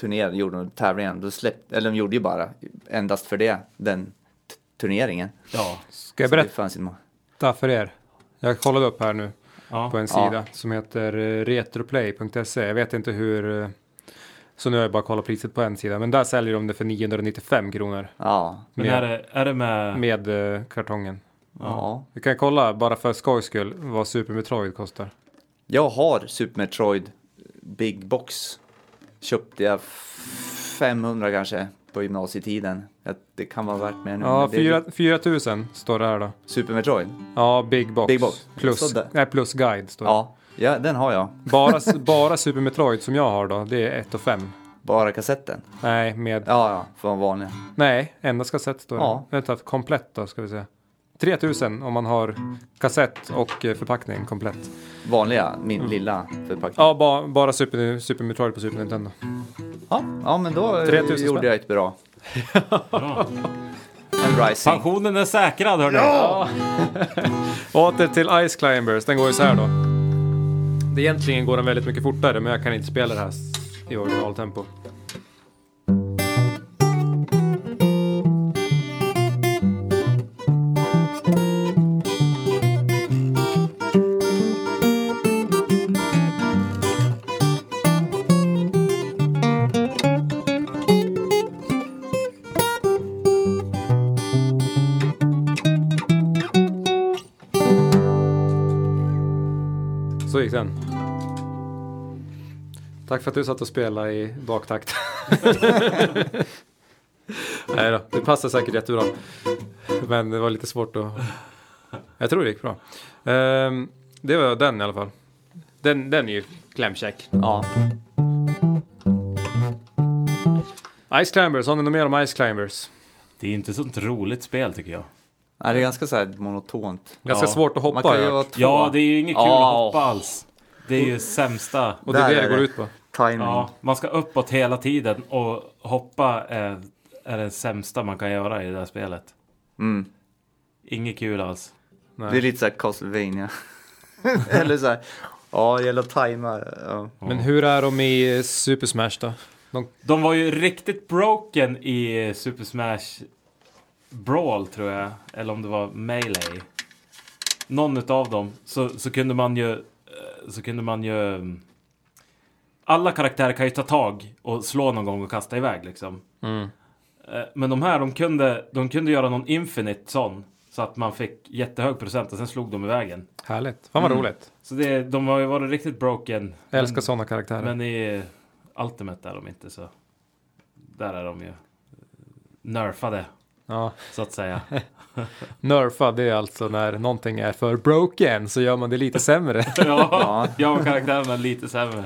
turné, gjorde de tävlingen. Då släpp, eller de gjorde ju bara endast för det, den turneringen. Ja. Ska jag det berätta må- för er? Jag kollade upp här nu ja. på en Ja. sida som heter eh, retroplay.se. Jag vet inte hur, eh, Så nu har jag bara kollat priset på en sida. Men där säljer de det för 995 kronor Ja. Men Med- är det, är det med... med eh, kartongen. ja. Vi kan kolla bara för skojs skull vad Super Metroid kostar. Jag har Super Metroid Big Box. Köpte jag 500 kanske på gymnasietiden. Det kan vara värt mer nu. Ja, men det är 4 4000 står det här då. Super Metroid? Ja, Big Box. Big Box. Plus, nej, plus guide står det. Ja, ja den har jag. Bara, bara Super Metroid som jag har då, det är 1 och 5. Bara kassetten. Nej, med... Ja, ja, för de vanliga. Nej, endast kassett står det. Ja. Vänta, komplett då ska vi se. 3000 om man har kassett och eh, förpackning komplett. Vanliga, min lilla förpackning. Ja, ba, bara Super, Super Metroid på Super Nintendo. Ja, ja men då 3000 gjorde spänn. jag ett bra. Bra. Pensionen är säkrad hörni! Åter till Ice Climbers, den går ju så här då. Det egentligen går den väldigt mycket fortare men jag kan inte spela det här i originaltempo. Tack för att du satt och spelade i baktakt. Nej då, det passar säkert jättebra. Men det var lite svårt att... Jag tror det gick bra. Ehm, det var den i alla fall. Den, den är ju klämkäck. Ja. Ice Climbers, har ni något mer om Ice Climbers? Det är inte ett sånt roligt spel tycker jag. Nej, det är ganska så här monotont. Ganska Ja. svårt att hoppa. Man kan ju vara två. Ja, det är ju inget kul Ja. att hoppa alls. Det är ju sämsta. Och det är Där det det går ut på. Timing. Ja, man ska uppåt hela tiden och hoppa är, är det sämsta man kan göra i det här spelet. Mm. Inget kul alls. Nej. Det är lite så här Castlevania. Eller så här. Ja, det gäller att tajma. Ja. Men hur är de i Super Smash då? De, De var ju riktigt broken i Super Smash Brawl tror jag. Eller om det var Melee. Någon utav dem. Så, så kunde man ju... eh, Så kunde man ju... Alla karaktärer kan ju ta tag och slå någon gång och kasta iväg liksom. mm. Eh, Men de här, de kunde, de kunde göra någon infinite sån. Så att man fick jättehög procent och sen slog de i vägen. Härligt. Fan vad Mm. roligt. Så det, de har ju varit riktigt broken. Jag älskar sådana karaktärer. men i Ultimate är de inte så. Där är de ju nerfade, Ja. så att säga. Nerfa, det är alltså när någonting är för broken så gör man det lite sämre. ja, och karaktärerna är lite sämre.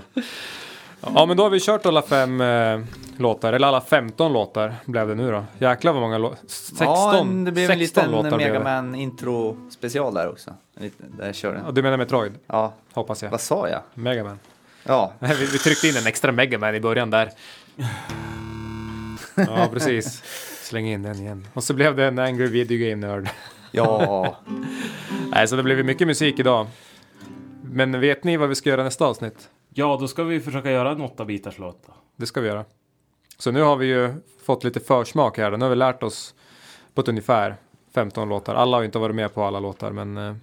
Ja, men då har vi kört alla fem eh, låtar, eller alla 15 låtar blev det nu då. Jäklar vad många låtar. 16, ja, en- det blev en 16 liten låtar blev Mega det. Man intro special där också. En liten- Där jag körde. Ja, du menar Metroid, Ja, hoppas jag. vad sa jag? Megaman. Ja, vi, vi tryckte in en extra Megaman i början där. Ja, precis. Släng in den igen. Och så blev det en Angry Video Game Nerd. ja. Nej, så det blev ju mycket musik idag. Men vet ni vad vi ska göra nästa avsnitt? Ja, då ska vi försöka göra en 8-bitars låt då. Det ska vi göra. Så nu har vi ju fått lite försmak här. Nu har vi lärt oss på ett ungefär 15 låtar. Alla har inte varit med på alla låtar, men eh,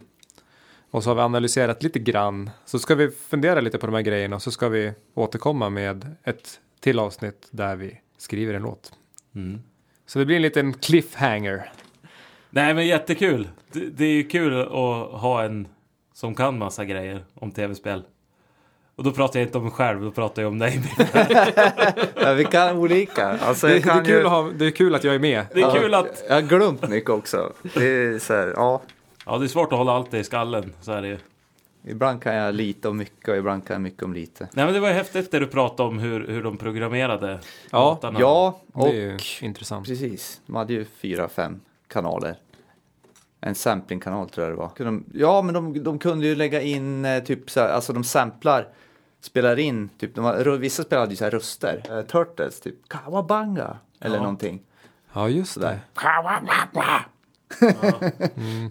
och så har vi analyserat lite grann. Så ska vi fundera lite på de här grejerna och så ska vi återkomma med ett till avsnitt där vi skriver en låt. Mm. Så det blir en liten cliffhanger. Nej, men jättekul. Det, det är ju kul att ha en som kan massa grejer om tv-spel. Och då pratar jag inte om mig själv, då pratar jag om dig. ja vi kan olika. Alltså, Det, jag det, är kan kul ju... att ha, det är kul att jag är med. Det är Ja, kul att... Jag har glömt mycket också. Det är så här, ja. Ja, det är svårt att hålla allt i skallen, så är det ju. Ibland kan jag lite om mycket och ibland kan jag mycket om lite. Nej, men det var ju häftigt det du pratade om hur, hur de programmerade Ja, låtarna. Ja, Det och är ju intressant. precis. De hade ju fyra, fem kanaler. En samplingkanal tror jag det var. Ja, men de, de kunde ju lägga in eh, typ så här, alltså de samplar, spelar in, typ, de har, vissa spelade ju så här röster. Uh, Turtles, typ Kawabanga, eller Ja. någonting. Ja, just Sådär. det.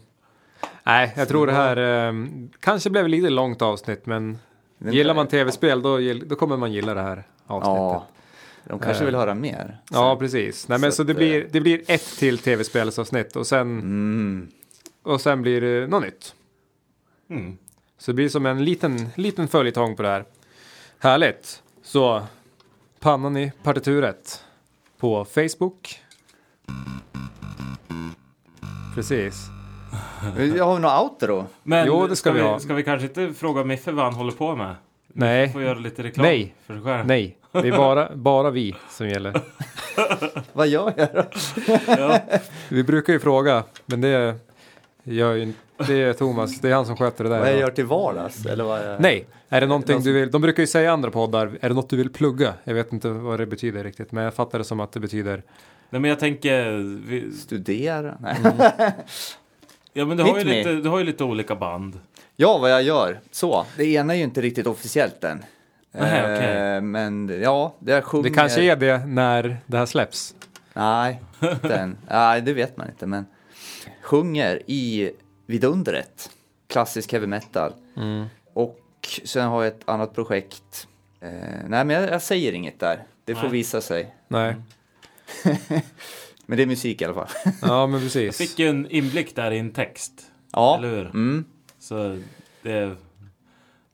Nej, jag tror det här eh, kanske blev lite långt avsnitt, men Den- gillar man tv-spel då, då kommer man gilla det här avsnittet. Ja, de kanske Eh. vill höra mer. Ja, precis. Nej, men Så så, det, blir, det blir ett till tv-spelsavsnitt och sen, Mm. och sen blir det något nytt. Mm. Så det blir som en liten, liten följetong på det här. Härligt. Så Pannan i partituret på Facebook. Precis. Jag har vi något outro? Men Jo, det ska vi ha. Ska vi kanske inte fråga Miffe vad han håller på med? Nej, Får göra lite reklam Nej. för sig själv. nej. Det är bara, bara vi som gäller. Vad gör jag då? Ja. Vi brukar ju fråga, men det gör ju inte- det är Thomas. Det är han som sköter det där. Vad jag gör till vardags? Eller vad jag... Nej, är det någonting Någon du vill? De brukar ju säga i andra poddar, är det något du vill plugga? Jag vet inte vad det betyder riktigt, men jag fattar det som att det betyder Nej men jag tänker, vi, Studera? Nej. ja men du har, ju lite, du har ju lite olika band. Ja, vad jag gör. Så. Det ena är ju inte riktigt officiellt än. Nej, okej. Eh, Men ja, det jag sjunger... Det kanske är det när det här släpps. Nej, inte än. Nej, det vet man inte. Men sjunger i Vidundret. Klassisk heavy metal. Mm. Och sen har jag ett annat projekt. Eh, nej, men jag, jag säger inget där. Det får Nej. visa sig. Nej, Men det är musik i alla fall. ja men Jag precis. fick ju en inblick där i en text. ja. Eller hur? Mm. Så det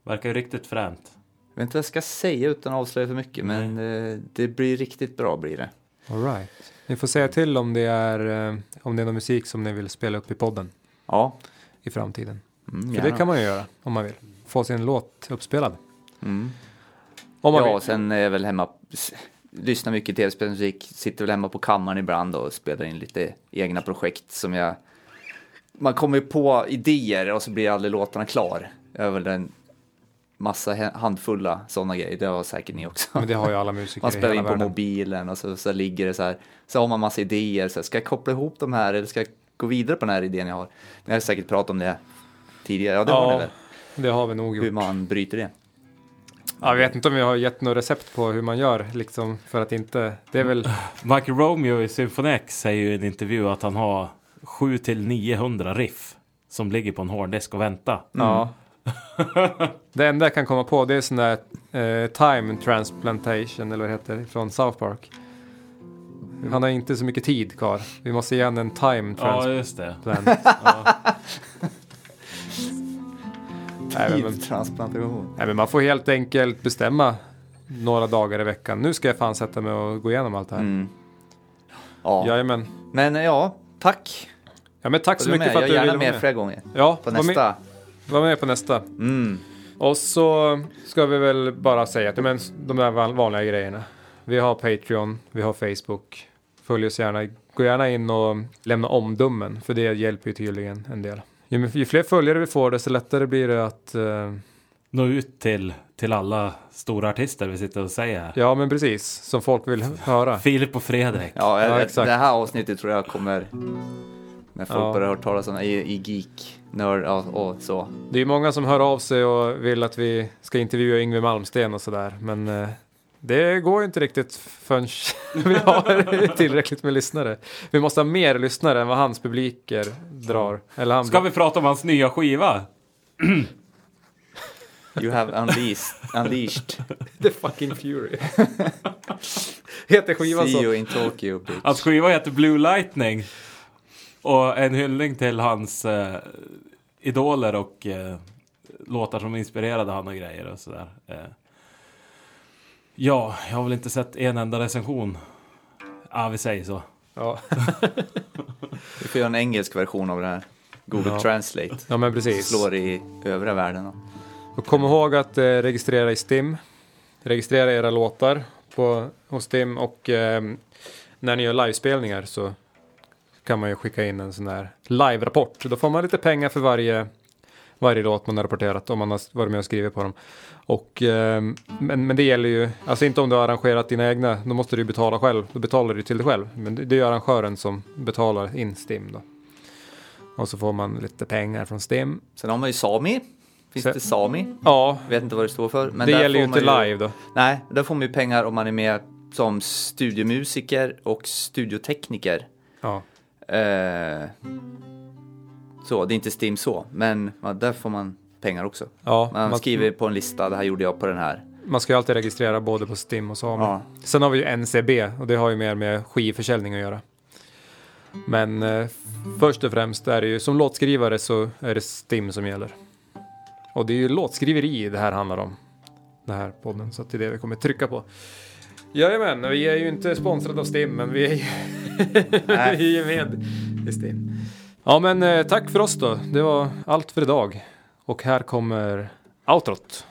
verkar ju riktigt fränt. Jag vet inte vad jag ska säga utan att avslöja för mycket, men eh, det blir riktigt bra blir det. All right. Ni får säga till om det är eh, om det är någon musik som ni vill spela upp i podden Ja, i framtiden. mm, För det kan man ju göra om man vill. Få sin låt uppspelad. Mm. Om man Ja, vill. sen är jag väl hemma, lyssnar mycket tv-spelsmusik, sitter väl hemma på kammaren ibland och spelar in lite egna projekt som jag... Man kommer ju på idéer och så blir aldrig låtarna klar. Jag har väl en massa handfulla sådana grejer, det har säkert ni också. Men det har ju alla musiker Man spelar in på världen. mobilen och så, så ligger det så här, så har man massa idéer, så här, ska jag koppla ihop de här eller ska jag gå vidare på den här idén jag har? Ni har säkert pratat om det tidigare, ja det har Ja, ni väl? det har vi nog Hur gjort. man bryter det. Jag vet inte om vi har gett något recept på hur man gör liksom för att inte. Det är väl. Michael Romeo i Symphony X säger ju i en intervju att han har 7 till 900 riff som ligger på en hårddisk och väntar. Ja. det enda jag kan komma på det är sån där eh, time transplantation eller vad det heter från South Park. Han har inte så mycket tid kvar. Vi måste ge en time Ja, transplant. just det. Ja. Nej, men, Tidtransplantation. nej, men man får helt enkelt bestämma några dagar i veckan. Nu ska jag fan sätta mig och gå igenom allt det här. Mm. Ja. Jajamän. Men ja, tack. Ja men tack så mycket med? för att Jag är du gärna ville vara med med. flera gånger. Ja, På var med, nästa. var med på nästa. Mm. Och så ska vi väl bara säga att ja, men, de där van- vanliga grejerna. Vi har Patreon, vi har Facebook. Följ oss gärna. Gå gärna in och lämna omdömen. För det hjälper ju tydligen en del. Ju, ju fler följare vi får desto lättare blir det att... eh, Nå ut till, till alla stora artister vi sitter och säger ja men precis, som folk vill höra. Filip och Fredrik. Ja, Ja, det, exakt. det här avsnittet tror jag kommer när folk Ja. börjar höra talas om i, i geek, nörd och, och så. Det är många som hör av sig och vill att vi ska intervjua Yngwie Malmsten och sådär. Men eh, det går ju inte riktigt förrän vi har tillräckligt med lyssnare. Vi måste ha mer lyssnare än vad hans publiker drar. Eller han Ska vi prata om hans nya skiva? You have unleashed, unleashed. The fucking fury. Heter skivan See så? you in Tokyo, bitch. Hans skiva heter Blue Lightning. Och en hyllning till hans eh, idoler och eh, låtar som inspirerade han och grejer och sådär. Eh. Ja, jag har väl inte sett en enda recension. Ja, vi säger så. Ja. Vi får göra en engelsk version av det här. Google Ja. Translate. ja men precis. Slår i övriga världen. då. Och kom ihåg att eh, registrera i Stim. Registrera era låtar på, hos Stim och eh, när ni gör livespelningar så kan man ju skicka in en sån där live-rapport. Då får man lite pengar för varje, varje låt man har rapporterat om man har varit med och skrivit på dem. Och, eh, men, men det gäller ju, alltså inte om du har arrangerat dina egna, då måste du betala själv. Då betalar du till dig själv. Men det, det är ju arrangören som betalar in Stim då. Och så får man lite pengar från Stim. Sen har man ju Sami. Finns Så- det Sami? Ja, Vet inte vad det står för. Men det gäller ju inte live då. Nej, där får man ju pengar om man är med som studiomusiker och studiotekniker. Ja. Eh, så, det är inte Stim så, men ja, där får man pengar också. Ja, Man, man, skriver på en lista, det här gjorde jag på den här. man ska ju alltid registrera både på Stim och Sami. Ja. Sen har vi ju NCB och det har ju mer med skivförsäljning att göra. Men eh, först och främst är det ju som låtskrivare så är det Stim som gäller. Och det är ju låtskriveri det här handlar om. Den här podden, så att det är det vi kommer trycka på. Jajamän, vi är ju inte sponsrade av Stim, men vi är ju, vi är med i Stim. Ja, men eh, tack för oss då. Det var allt för idag. Och här kommer outrot.